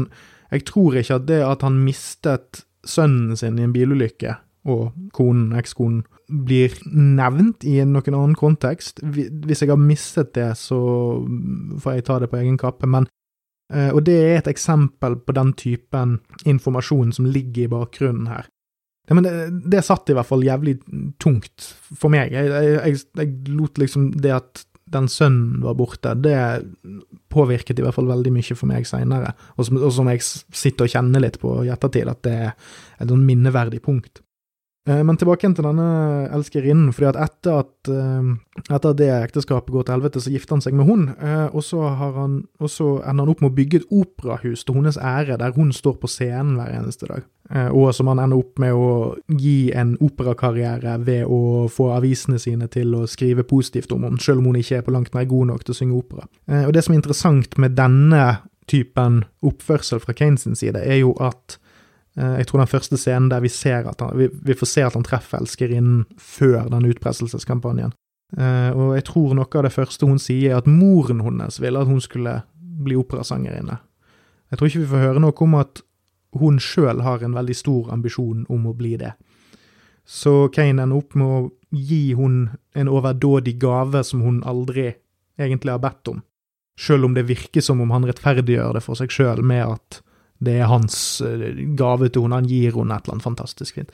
jeg tror ikke at det at han mistet sønnen sin i en bilulykke, og konen, ekskonen, blir nevnt i noen annen kontekst. Hvis jeg har mistet det, så får jeg ta det på egen kappe, men eh, Og det er et eksempel på den typen informasjon som ligger i bakgrunnen her. Ja, men det, det satt i hvert fall jævlig tungt for meg. Jeg, jeg, jeg, lot liksom det at den sønnen var borte, det påvirket i hvert fall veldig mye for meg seinere, og, og, som jeg sitter og kjenner litt på i ettertid, at det er et sånn minneverdig punkt. Eh, men tilbake til denne elskerinnen, fordi at etter at, eh, etter det ekteskapet går til helvete, så gifter han seg med hun, eh, og så, han, og så ender han opp med å bygge et operahus til hennes ære, der hun står på scenen hver eneste dag. Og som han ender opp med å gi en operakarriere ved å få avisene sine til å skrive positivt om henne, selv om hun ikke er på langt nær god nok til å synge opera. Og det som er interessant med denne typen oppførsel fra Kanes side, er jo at jeg tror den første scenen der vi, ser at han, vi, vi får se at han treffer elskerinnen før den utpresselseskampanjen. Uh, og jeg tror noe av det første hun sier, er at moren hennes ville at hun skulle bli operasangerinne. Jeg tror ikke vi får høre noe om at hun sjøl har en veldig stor ambisjon om å bli det. Så Kane ender opp med å gi hun en overdådig gave som hun aldri egentlig har bedt om, sjøl om det virker som om han rettferdiggjør det for seg sjøl med at det er hans eh, gave til henne. Han gir henne et eller annet fantastisk fint.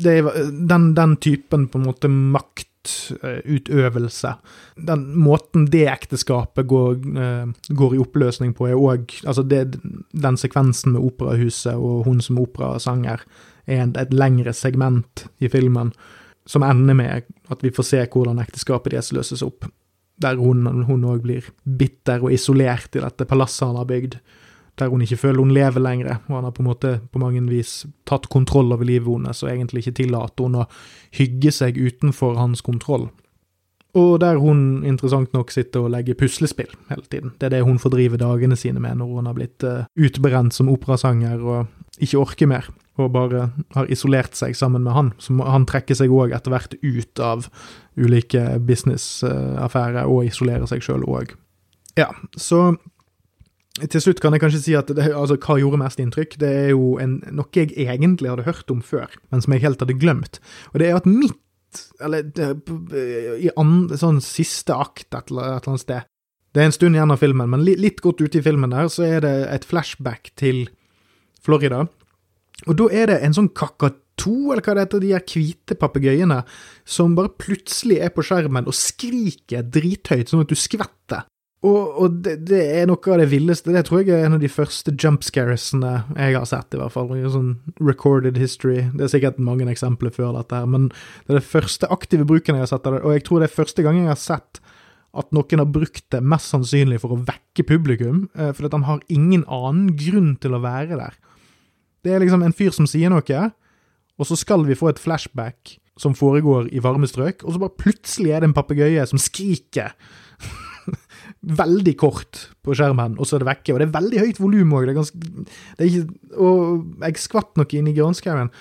Er den, den typen på en måte maktutøvelse, den måten det ekteskapet går, uh, går i oppløsning på, er òg Altså, den sekvensen med operahuset og hun som operasanger er et lengre segment i filmen som ender med at vi får se hvordan ekteskapet deres løses opp. Der hun òg blir bitter og isolert i dette palasset han har bygd der hun ikke føler hun lever lenger, og han har på en måte på mange vis tatt kontroll over livet hennes og egentlig ikke tillater hun å hygge seg utenfor hans kontroll. Og der hun interessant nok sitter og legger puslespill hele tiden. Det er det hun fordriver dagene sine med når hun har blitt uh, utbrent som operasanger og ikke orker mer, og bare har isolert seg sammen med han. Så han trekker seg òg etter hvert ut av ulike businessaffærer og isolerer seg sjøl òg. Ja, så til slutt kan jeg kanskje si at det, altså, hva gjorde mest inntrykk? Det er jo en, noe jeg egentlig hadde hørt om før, men som jeg helt hadde glemt. Og det er at midt, eller i and, sånn siste akt et eller, et eller annet sted Det er en stund igjen av filmen, men litt, litt godt ute i filmen der, så er det et flashback til Florida. Og da er det en sånn kakato, eller hva det heter, de her hvite papegøyene, som bare plutselig er på skjermen og skriker drithøyt, sånn at du skvetter. Og, og det, det, er noe av det villeste. Det tror jeg er en av de første jumpscaresene jeg har sett, i hvert fall. Sånn recorded history. Det er sikkert mange eksempler før dette, her, men det er det første aktive bruken jeg har sett av det. Og jeg tror det er første gang jeg har sett at noen har brukt det mest sannsynlig for å vekke publikum, for at han har ingen annen grunn til å være der. Det er liksom en fyr som sier noe, og så skal vi få et flashback som foregår i varme strøk, og så bare plutselig er det en papegøye som skriker. veldig kort på skjermen, og så er det vekke. Og det er veldig høyt volum òg. Og jeg skvatt nok inn i granskauen.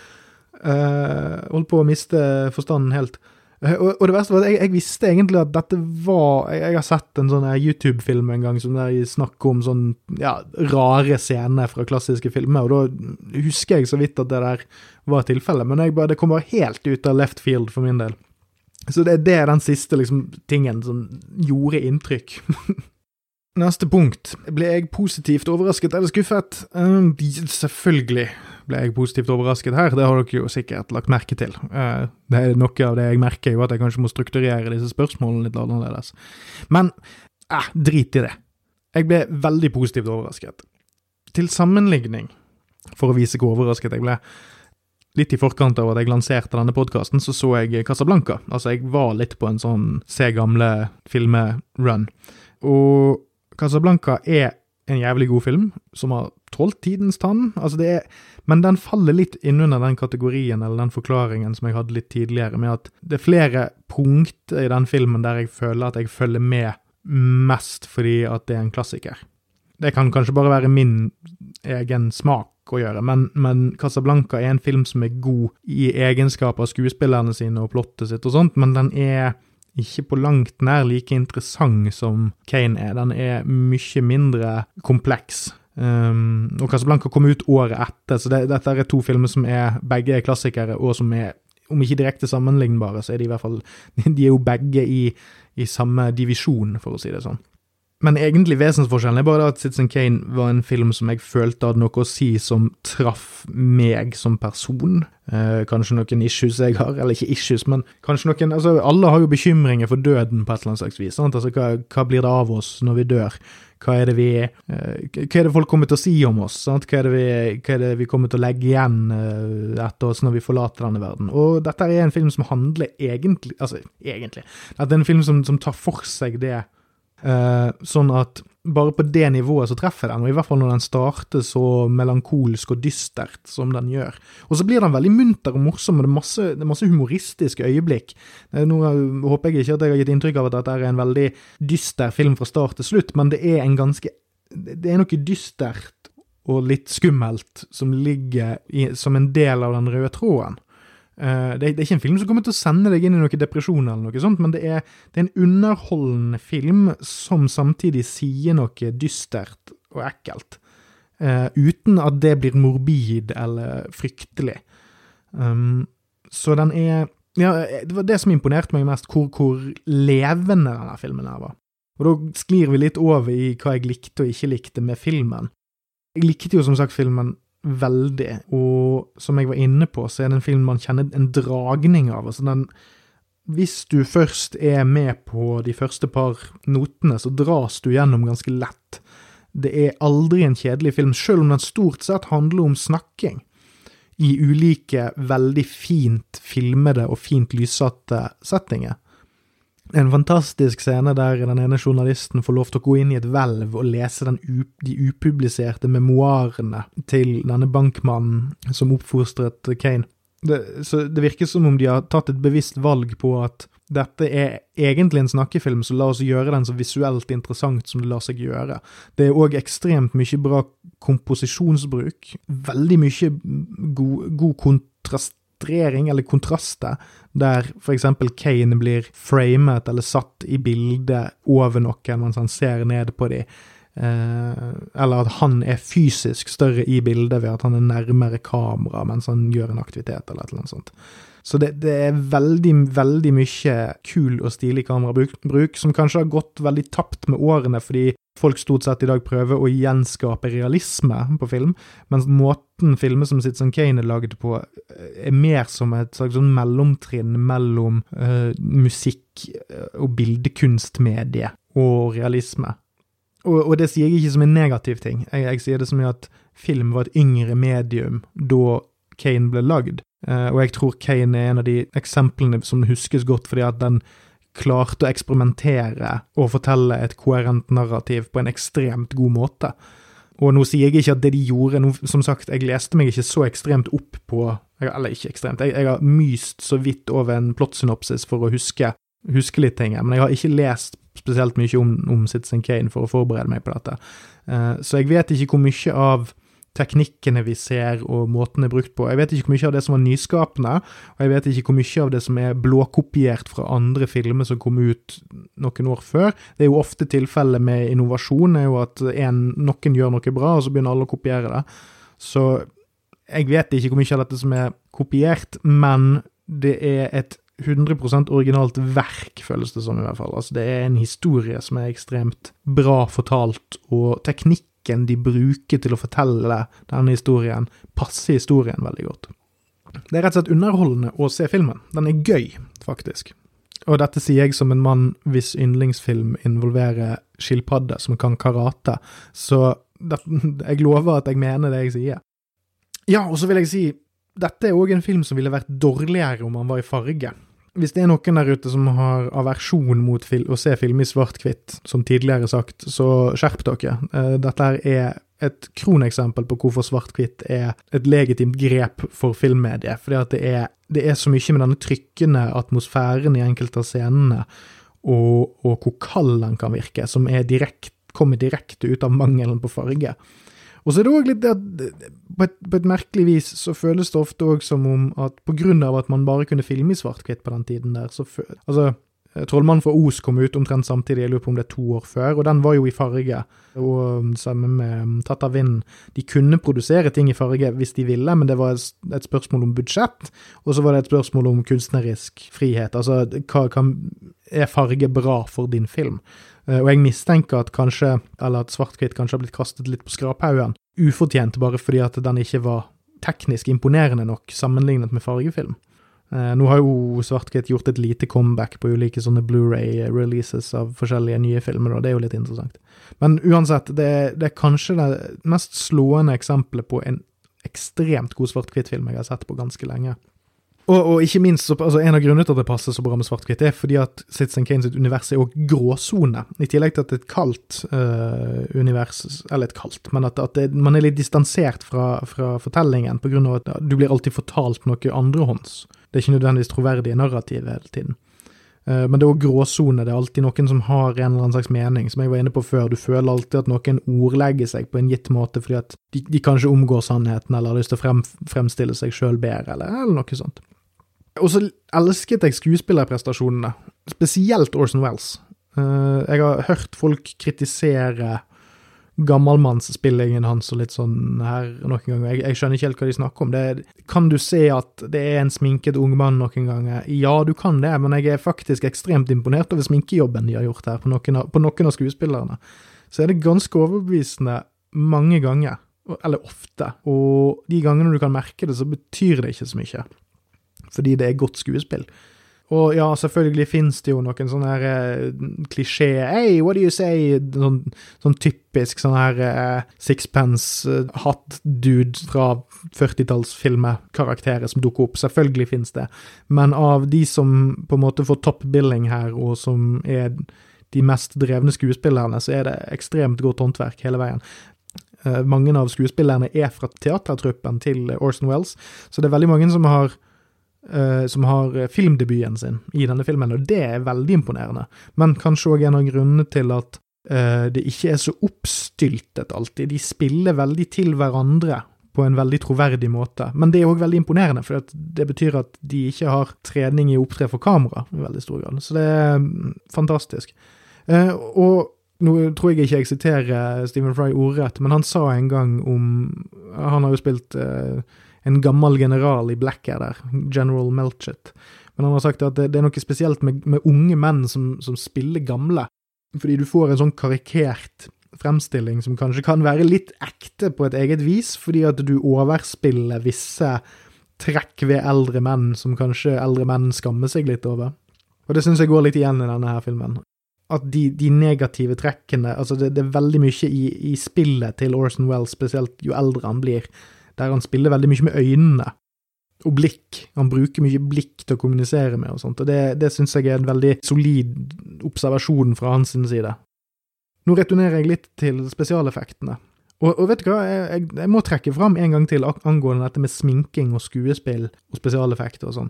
Uh, holdt på å miste forstanden helt. Uh, og, og, det verste var at jeg, jeg, visste egentlig at dette var Jeg, jeg har sett en sånn YouTube-film en gang som der de snakker om sånn ja, rare scener fra klassiske filmer, og da husker jeg så vidt at det der var tilfellet, men bare, det kom bare helt ut av left field for min del. Så det, det er den siste liksom, tingen som gjorde inntrykk. Neste punkt. Ble jeg positivt overrasket eller skuffet? Uh, selvfølgelig ble jeg positivt overrasket her, det har dere jo sikkert lagt merke til. Uh, det er Noe av det jeg merker, jo at jeg kanskje må strukturere disse spørsmålene litt annerledes. Men eh, drit i det. Jeg ble veldig positivt overrasket. Til sammenligning, for å vise hvor overrasket jeg ble, litt i forkant av at jeg lanserte denne podkasten, så så jeg Casablanca. Altså, jeg var litt på en sånn se gamle filme-run. Og Casablanca er en jævlig god film, som har tålt tidens tann. Altså, det er Men den faller litt innunder den kategorien, eller den forklaringen som jeg hadde litt tidligere, med at det er flere punkt i den filmen der jeg føler at jeg følger med mest fordi at det er en klassiker. Det kan kanskje bare være min egen smak å gjøre, men, men, Casablanca er en film som er god i egenskap av skuespillerne sine og plottet sitt og sånt, men den er ikke på langt nær like interessant som Kane er. Den er mye mindre kompleks. Um, og Casablanca kom ut året etter, så det, dette er to filmer som er begge er klassikere, og som er, om ikke direkte sammenlignbare, så er de i hvert fall De er jo begge i, i samme divisjon, for å si det sånn. Men egentlig vesensforskjellen er bare at Citizen Kane var en film som jeg følte hadde noe å si som traff meg som person. Eh, kanskje noen issues jeg har, eller ikke issues, men kanskje noen altså Alle har jo bekymringer for døden på et eller annet slags vis. Sant? Altså, hva, hva, blir det av oss når vi dør? Hva er det vi eh, Hva er det folk kommer til å si om oss? Sant? Hva, er det vi, er det vi kommer til å legge igjen eh, etter oss når vi forlater denne verden? Og dette er en film som handler egentlig Altså, egentlig. Dette er en film som, som tar for seg det sånn at bare på det nivået så treffer den, og i hvert fall når den starter så melankolsk og dystert som den gjør. Og så blir den veldig munter og morsom, og det er masse, det er masse humoristiske øyeblikk. Nå håper jeg ikke at jeg har gitt inntrykk av at dette er en veldig dyster film fra start til slutt, men det er en ganske Det er noe dystert og litt skummelt som ligger i, som en del av den røde tråden. Uh, det, det, er ikke en film som kommer til å sende deg inn i noen depresjon, eller noe sånt, men det er, det er, en underholdende film som samtidig sier noe dystert og ekkelt. Uh, uten at det blir morbid eller fryktelig. Um, så den er Ja, det var det som imponerte meg mest, hvor, hvor levende denne filmen her var. Og da sklir vi litt over i hva jeg likte og ikke likte med filmen. Jeg likte jo som sagt filmen veldig. Og som jeg var inne på, så er det en film man kjenner en dragning av. altså den hvis du først er med på de første par notene, så dras du gjennom ganske lett. Det er aldri en kjedelig film, selv om den stort sett handler om snakking. I ulike, veldig fint filmede og fint lyssatte settinger en fantastisk scene der den ene journalisten får lov til å gå inn i et hvelv og lese de upubliserte memoarene til denne bankmannen som oppfostret Kane. Det, så det virker som om de har tatt et bevisst valg på at dette er egentlig en snakkefilm, så la oss gjøre den så visuelt interessant som det lar seg gjøre. Det er òg ekstremt mye bra komposisjonsbruk. Veldig mye god, god kontrast illustrering eller kontraster, der eksempel Kane blir framet eller satt i bildet over noen mens han ser ned på dem. Eh, eller at han er fysisk større i bildet ved at han er nærmere kamera mens han gjør en aktivitet, eller et eller annet sånt. Så det, det, er veldig, veldig mye kul og stilig kamerabruk, som kanskje har gått veldig tapt med årene, fordi folk stort sett i dag prøver å gjenskape realisme på film, mens måten filmer som Citizen Kane er lagd på, eh, er mer som et slags sånn mellomtrinn mellom uh, musikk eh, og bildekunstmedie og realisme. Og, og, det sier jeg ikke som en negativ ting, jeg, jeg sier det som at film var et yngre medium da Kane ble lagd. Uh, og jeg tror Kane er en av de eksemplene som huskes godt fordi at den klarte å eksperimentere og fortelle et koherent narrativ på en ekstremt god måte. Og nå sier jeg ikke at det de gjorde nå, Som sagt, jeg leste meg ikke så ekstremt opp på Eller ikke ekstremt, jeg, jeg har myst så vidt over en plottsynopsis for å huske huske litt ting men jeg har ikke lest spesielt mye om, om Citizen Kane for å forberede meg på dette. Uh, så jeg vet ikke hvor mye av teknikkene vi ser og måten er brukt på. Jeg vet ikke hvor mye av det som var nyskapende, og jeg vet ikke hvor mye av det som er blåkopiert fra andre filmer som kom ut noen år før. Det er jo ofte tilfellet med innovasjon, er jo at en, noen gjør noe bra, og så begynner alle å kopiere det. Så jeg vet ikke hvor mye av dette som er kopiert, men det er et 100% originalt verk, føles det som i hvert fall. Altså, det er en historie som er ekstremt bra fortalt, og teknikken de bruker til å fortelle denne historien, passer historien veldig godt. Det er rett og slett underholdende å se filmen. Den er gøy, faktisk. Og dette sier jeg som en mann hvis yndlingsfilm involverer skilpadde som kan karate, så det, jeg lover at jeg mener det jeg sier. Ja, og så vil jeg si, dette er òg en film som ville vært dårligere om han var i farge. Hvis det er noen der ute som har aversjon mot å se film i svart-hvitt, som tidligere sagt, så skjerp dere. Eh, dette er et kroneksempel på hvorfor svart-hvitt er et legitimt grep for filmmediet. Fordi at det er, det er, så mye med denne trykkende atmosfæren i enkelte av scenene, og, og hvor kald den kan virke, som direkt, kommer direkte ut av mangelen på farge. Og så er det òg litt det at på et, på et, merkelig vis så føles det ofte òg som om at på grunn av at man bare kunne filme i svart-hvitt på den tiden der, så Altså, eh, Trollmannen fra Os kom ut omtrent samtidig, jeg lurer på om det er to år før, og den var jo i farge. Og um, sammen med um, Tatt av vinden. De kunne produsere ting i farge hvis de ville, men det var et spørsmål om budsjett, og så var det et spørsmål om kunstnerisk frihet. Altså, hva kan, er farge bra for din film? Eh, og jeg mistenker at kanskje, eller at svart-hvitt kanskje har blitt kastet litt på skraphaugen, ufortjent bare fordi at den ikke var teknisk imponerende nok sammenlignet med fargefilm. Eh, nå har jo svart-hvitt gjort et lite comeback på ulike sånne Blu-ray-releases av forskjellige nye filmer, og det er jo litt interessant. Men uansett, det, det er kanskje det mest slående eksempelet på en ekstremt god svart-hvitt-film jeg har sett på ganske lenge. Og, og, ikke minst, altså En av grunnene til at det passer så bra med svart-hvitt, er fordi at Citizen Kane sitt univers er òg gråsone. I tillegg til at det er et kaldt uh, univers, eller et kaldt, men at, at det, man er litt distansert fra, fra fortellingen pga. at du blir alltid fortalt noe andrehånds. Det er ikke nødvendigvis troverdige narrativ hele tiden. Uh, men det er òg gråsone. Det er alltid noen som har en eller annen slags mening. Som jeg var inne på før, du føler alltid at noen ordlegger seg på en gitt måte fordi at de, de kanskje omgår sannheten, eller har lyst til å frem, fremstille seg sjøl bedre, eller, eller noe sånt. Og så elsket jeg skuespillerprestasjonene, spesielt Orson Wells. Uh, jeg har hørt folk kritisere gammelmannsspillingen hans og litt sånn her noen ganger. Jeg, jeg, skjønner ikke helt hva de snakker om. Det, kan du se at det er en sminket ung mann noen ganger? Ja, du kan det, men jeg er faktisk ekstremt imponert over sminkejobben de har gjort her, på noen av, på noen av skuespillerne. Så er det ganske overbevisende mange ganger, eller ofte, og de gangene du kan merke det, så betyr det ikke så mye fordi det er godt skuespill. Og ja, selvfølgelig finnes det jo noen sånne her eh, klisjé Hey, what do you say? Sånn, sånn typisk sånn her eh, sixpence-hatt-dude dude fra 40-tallsfilmer, karakterer som dukker opp. Selvfølgelig finnes det. Men av de som på en måte får topp billing her, og som er de mest drevne skuespillerne, så er det ekstremt godt håndverk hele veien. Eh, mange av skuespillerne er fra teatertruppen til Orson Wells, så det er veldig mange som har Uh, som har eh, filmdebuten sin i denne filmen, og det er veldig imponerende. Men kanskje òg en av grunnene til at uh, det ikke er så oppstyltet alltid. De spiller veldig til hverandre på en veldig troverdig måte. Men det er òg veldig imponerende, for det betyr at de ikke har trening i å opptre for kamera i veldig stor grad. Så det er mm, fantastisk. Uh, og nå tror jeg ikke jeg siterer Stephen Fry ordrett, men han sa en gang om Han har jo spilt en gammel general i Blackadder, general Melchett. Men han har sagt at det, det er noe spesielt med, med unge menn som, som, spiller gamle, fordi du får en sånn karikert fremstilling som kanskje kan være litt ekte på et eget vis, fordi at du overspiller visse trekk ved eldre menn som kanskje eldre menn skammer seg litt over. Og det syns jeg går litt igjen i denne her filmen. At de, de negative trekkene Altså, det, det er veldig mye i, i, spillet til Orson Wells, spesielt jo eldre han blir, der han spiller veldig mye med øynene og blikk. Han bruker mye blikk til å kommunisere med og sånt, og det, det syns jeg er en veldig solid observasjon fra hans side. Nå returnerer jeg litt til spesialeffektene. Og, og vet du hva, jeg, jeg, jeg, må trekke fram en gang til angående dette med sminking og skuespill og spesialeffekter og sånn.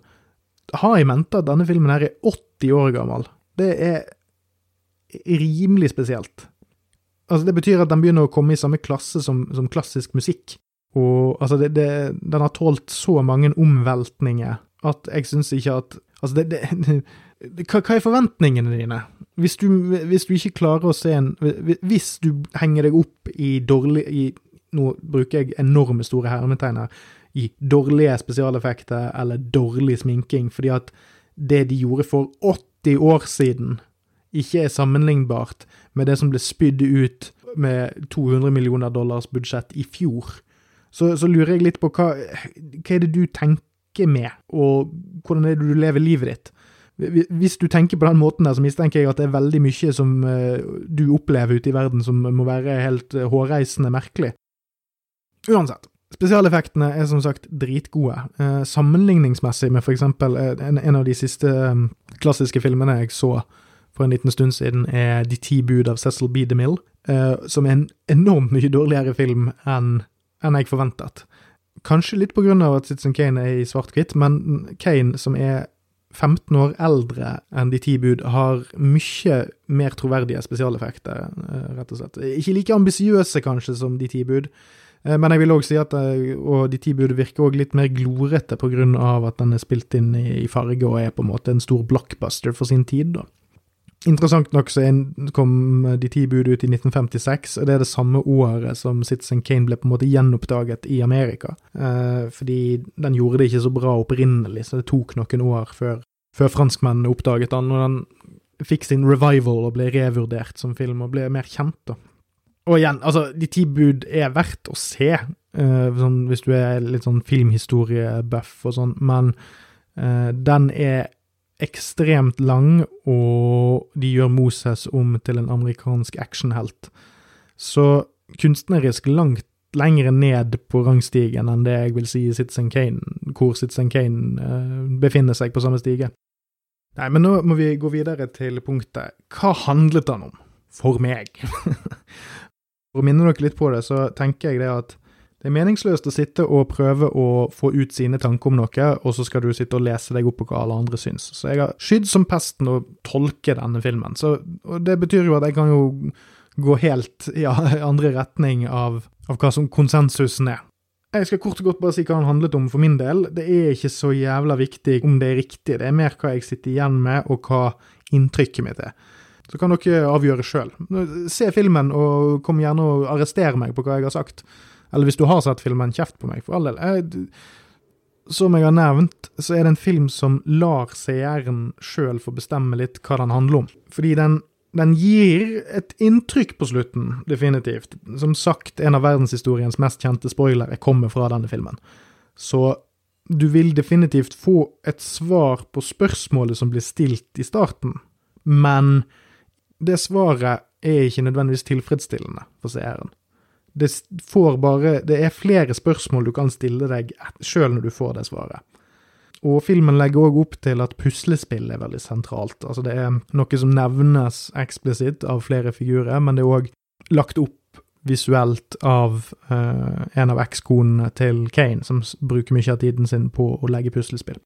ha i mente at denne filmen her er 80 år gammel. Det er rimelig spesielt. Altså, det betyr at den begynner å komme i samme klasse som, som klassisk musikk. Og altså, det, det, den har tålt så mange omveltninger at jeg syns ikke at Altså, det, det hva, hva, er forventningene dine? Hvis du, hvis du, ikke klarer å se en Hvis du henger deg opp i dårlig i, Nå bruker jeg enorme store hermetegn her. I dårlige spesialeffekter eller dårlig sminking, fordi at det de gjorde for 80 år siden, ikke er sammenlignbart med det som ble spydd ut med 200 millioner dollars budsjett i fjor. Så, så lurer jeg litt på hva, hva er det du tenker med, og hvordan er det du lever livet ditt? Hvis du tenker på den måten der, så mistenker jeg at det er veldig mye som uh, du opplever ute i verden som må være helt uh, hårreisende merkelig. Uansett. Spesialeffektene er som sagt dritgode. Uh, sammenligningsmessig med eksempel en, av de siste klassiske filmene jeg så for en liten stund siden, er De ti bud av Cecil B. DeMille, som er en enormt mye dårligere film enn enn jeg forventet. Kanskje litt på grunn av at Citizen Kane er i svart-hvitt, men Kane, som er 15 år eldre enn De ti bud, har mye mer troverdige spesialeffekter, eh, rett og slett. Ikke like ambisiøse, kanskje, som De ti bud, eh, men jeg vil òg si at eh, og De ti bud virker òg litt mer glorete på grunn av at den er spilt inn i farge og er på en måte en stor blockbuster for sin tid, da. Interessant nok så kom De ti bud ut i 1956, og det er det samme året som Citizen Kane ble på en måte gjenoppdaget i Amerika. Eh, fordi den gjorde det ikke så bra opprinnelig, så det tok noen år før, før franskmennene oppdaget den, og den fikk sin revival og ble revurdert som film og ble mer kjent, da. Og igjen, altså, De ti bud er verdt å se, eh, sånn, hvis du er litt sånn filmhistoriebuff og sånn, men eh, den er ekstremt lang, og de gjør Moses om til en amerikansk actionhelt. Så kunstnerisk langt lengre ned på rangstigen enn det jeg vil si Citizen Kane, hvor Citizen Kane uh, befinner seg på samme stige. Nei, men nå må vi gå videre til punktet Hva handlet han om? For meg. For å minne dere litt på det, så tenker jeg det at det er meningsløst å sitte og prøve å få ut sine tanker om noe, og så skal du sitte og lese deg opp på hva alle andre syns. Så jeg har skydd som pesten å tolke denne filmen. Så, og det betyr jo at jeg kan jo gå helt i andre retning av, av hva som konsensusen er. Jeg skal kort og godt bare si hva den handlet om for min del. Det er ikke så jævla viktig om det er riktig, det er mer hva jeg sitter igjen med, og hva inntrykket mitt er. Så kan dere avgjøre sjøl. Se filmen, og kom gjerne og arrester meg på hva jeg har sagt. Eller hvis du har sett filmen, kjeft på meg, for all del. Jeg, som jeg har nevnt, så er det en film som lar seeren sjøl få bestemme litt hva den handler om. Fordi den, den, gir et inntrykk på slutten, definitivt. Som sagt, en av verdenshistoriens mest kjente spoilere kommer fra denne filmen. Så du vil definitivt få et svar på spørsmålet som blir stilt i starten, men det svaret er ikke nødvendigvis tilfredsstillende for seeren det bare Det er flere spørsmål du kan stille deg sjøl når du får det svaret. Og filmen legger òg opp til at puslespill er veldig sentralt. Altså det er noe som nevnes eksplisitt av flere figurer, men det er òg lagt opp visuelt av uh, en av ekskonene til Kane, som bruker mye av tiden sin på å legge puslespill.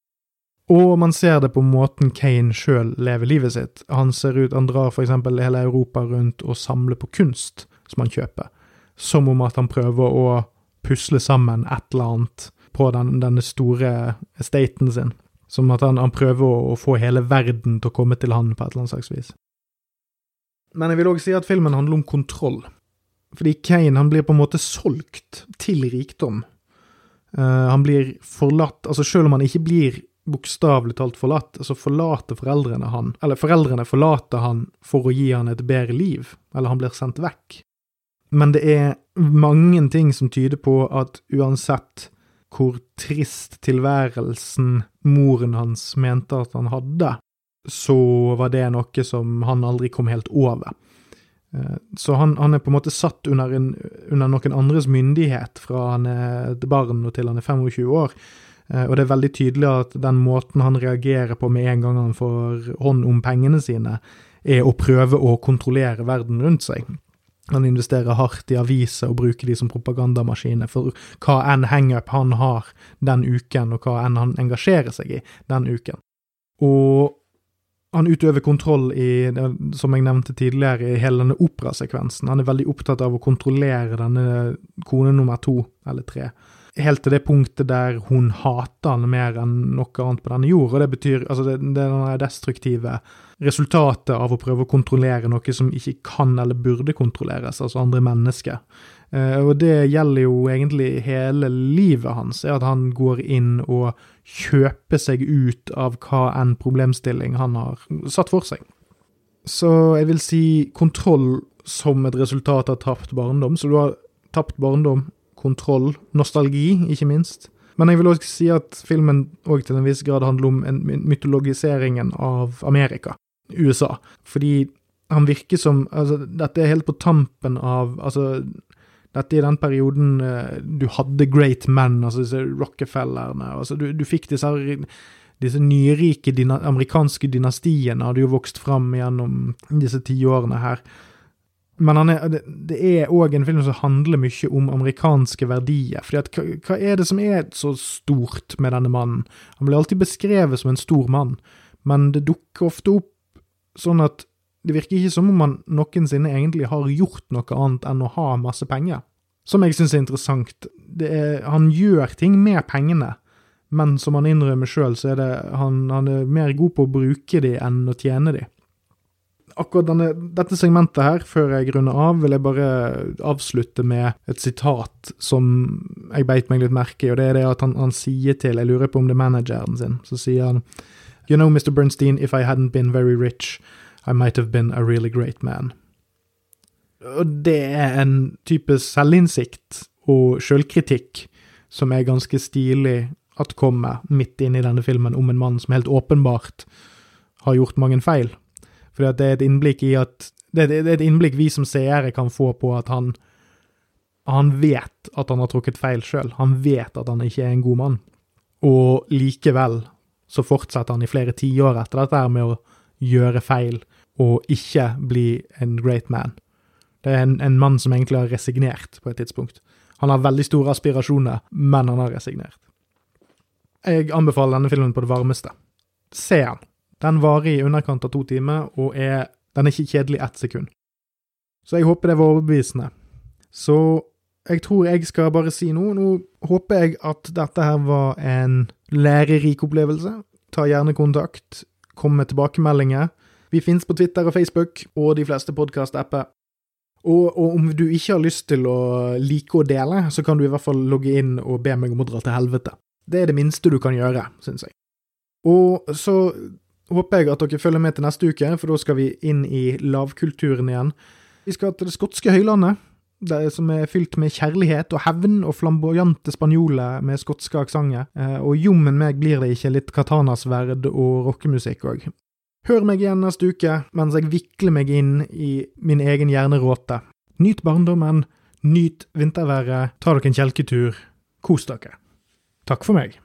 Og man ser det på måten Kane sjøl lever livet sitt. Han ser ut, han drar for eksempel hele Europa rundt og samler på kunst som han kjøper som om at han prøver å pusle sammen et eller annet på den, denne store estaten sin. Som at han, han prøver å, å, få hele verden til å komme til han på et eller annet slags vis. Men jeg vil òg si at filmen handler om kontroll. Fordi Kane han blir på en måte solgt til rikdom. Uh, han blir forlatt Altså, selv om han ikke blir bokstavelig talt forlatt, så forlater foreldrene han Eller foreldrene forlater han for å gi han et bedre liv, eller han blir sendt vekk. Men det er mange ting som tyder på at uansett hvor trist tilværelsen moren hans mente at han hadde, så var det noe som han aldri kom helt over. Eh, så han, han er på en måte satt under, en, under, noen andres myndighet fra han er barn og til han er 25 år. Eh, og det er veldig tydelig at den måten han reagerer på med en gang han får hånd om pengene sine, er å prøve å kontrollere verden rundt seg. Han investerer hardt i aviser og bruker de som propagandamaskiner for hva enn hangup han har den uken, og hva enn han engasjerer seg i den uken. Og han utøver kontroll i, som jeg nevnte tidligere, i hele denne operasekvensen. Han er veldig opptatt av å kontrollere denne kone nummer to, eller tre. Helt til det punktet der hun hater han mer enn noe annet på denne jord. Og det betyr altså det, det er denne destruktive resultatet av å prøve å kontrollere noe som ikke kan eller burde kontrolleres, altså andre mennesker. Eh, og det gjelder jo egentlig hele livet hans, er at han går inn og kjøper seg ut av hva enn problemstilling han har satt for seg. Så jeg vil si kontroll som et resultat av tapt barndom. Så du har tapt barndom, kontroll, nostalgi, ikke minst. Men jeg vil også si at filmen òg til en viss grad handler om en mytologiseringen av Amerika, USA. Fordi han virker som altså, Dette er helt på tampen av altså, dette er den perioden uh, du hadde great men, altså disse Rockefellerne. Altså du, du fikk disse, disse nyrike dyna, amerikanske dynastiene hadde jo vokst fram gjennom disse tiårene her. Men er, det er òg en film som handler mye om amerikanske verdier. fordi at hva, hva, er det som er så stort med denne mannen? Han blir alltid beskrevet som en stor mann, men det dukker ofte opp sånn at det virker ikke som om han noensinne egentlig har gjort noe annet enn å ha masse penger. Som jeg syns er interessant. Er, han gjør ting med pengene, men som han innrømmer sjøl, så er det han, han, er mer god på å bruke de enn å tjene de. Akkurat denne, dette segmentet her, før jeg runder av, vil jeg bare avslutte med et sitat som jeg beit meg litt merke i, og det er det at han, han sier til Jeg lurer på om det er manageren sin. Så sier han You know, Mr. Bernstein, if I hadn't been very rich, i might have been a really great man. Og det er en type selvinnsikt og sjølkritikk som er ganske stilig at kommer midt inn i denne filmen om en mann som helt åpenbart har gjort mange feil. For det er et innblikk i at Det er et innblikk vi som seere kan få på at han han vet at han har trukket feil sjøl. Han vet at han ikke er en god mann. Og likevel så fortsetter han i flere tiår etter dette med å gjøre feil og ikke bli en great man. Det er en, en, mann som egentlig har resignert på et tidspunkt. Han har veldig store aspirasjoner, men han har resignert. Jeg anbefaler denne filmen på det varmeste. Se den. Den varer i underkant av to timer, og er, den er ikke kjedelig ett sekund. Så jeg håper det var overbevisende. Så jeg tror jeg skal bare si noe. Nå håper jeg at dette her var en lærerik opplevelse. Ta gjerne kontakt. Kom med tilbakemeldinger. Vi finnes på Twitter og Facebook og de fleste podkast-apper. Og, og, om du ikke har lyst til å like og dele, så kan du i hvert fall logge inn og be meg om å dra til helvete. Det er det minste du kan gjøre, syns jeg. Og så håper jeg at dere følger med til neste uke, for da skal vi inn i lavkulturen igjen. Vi skal til det skotske høylandet, det som er fylt med kjærlighet og hevn og flamboyante spanjoler med skotske aksenter. Eh, og jommen meg blir det ikke litt katanasverd og rockemusikk òg. Hør meg igjen neste uke mens jeg vikler meg inn i min egen hjerneråte. Nyt barndommen, nyt vinterværet, ta dere en kjelketur, kos dere. Takk for meg.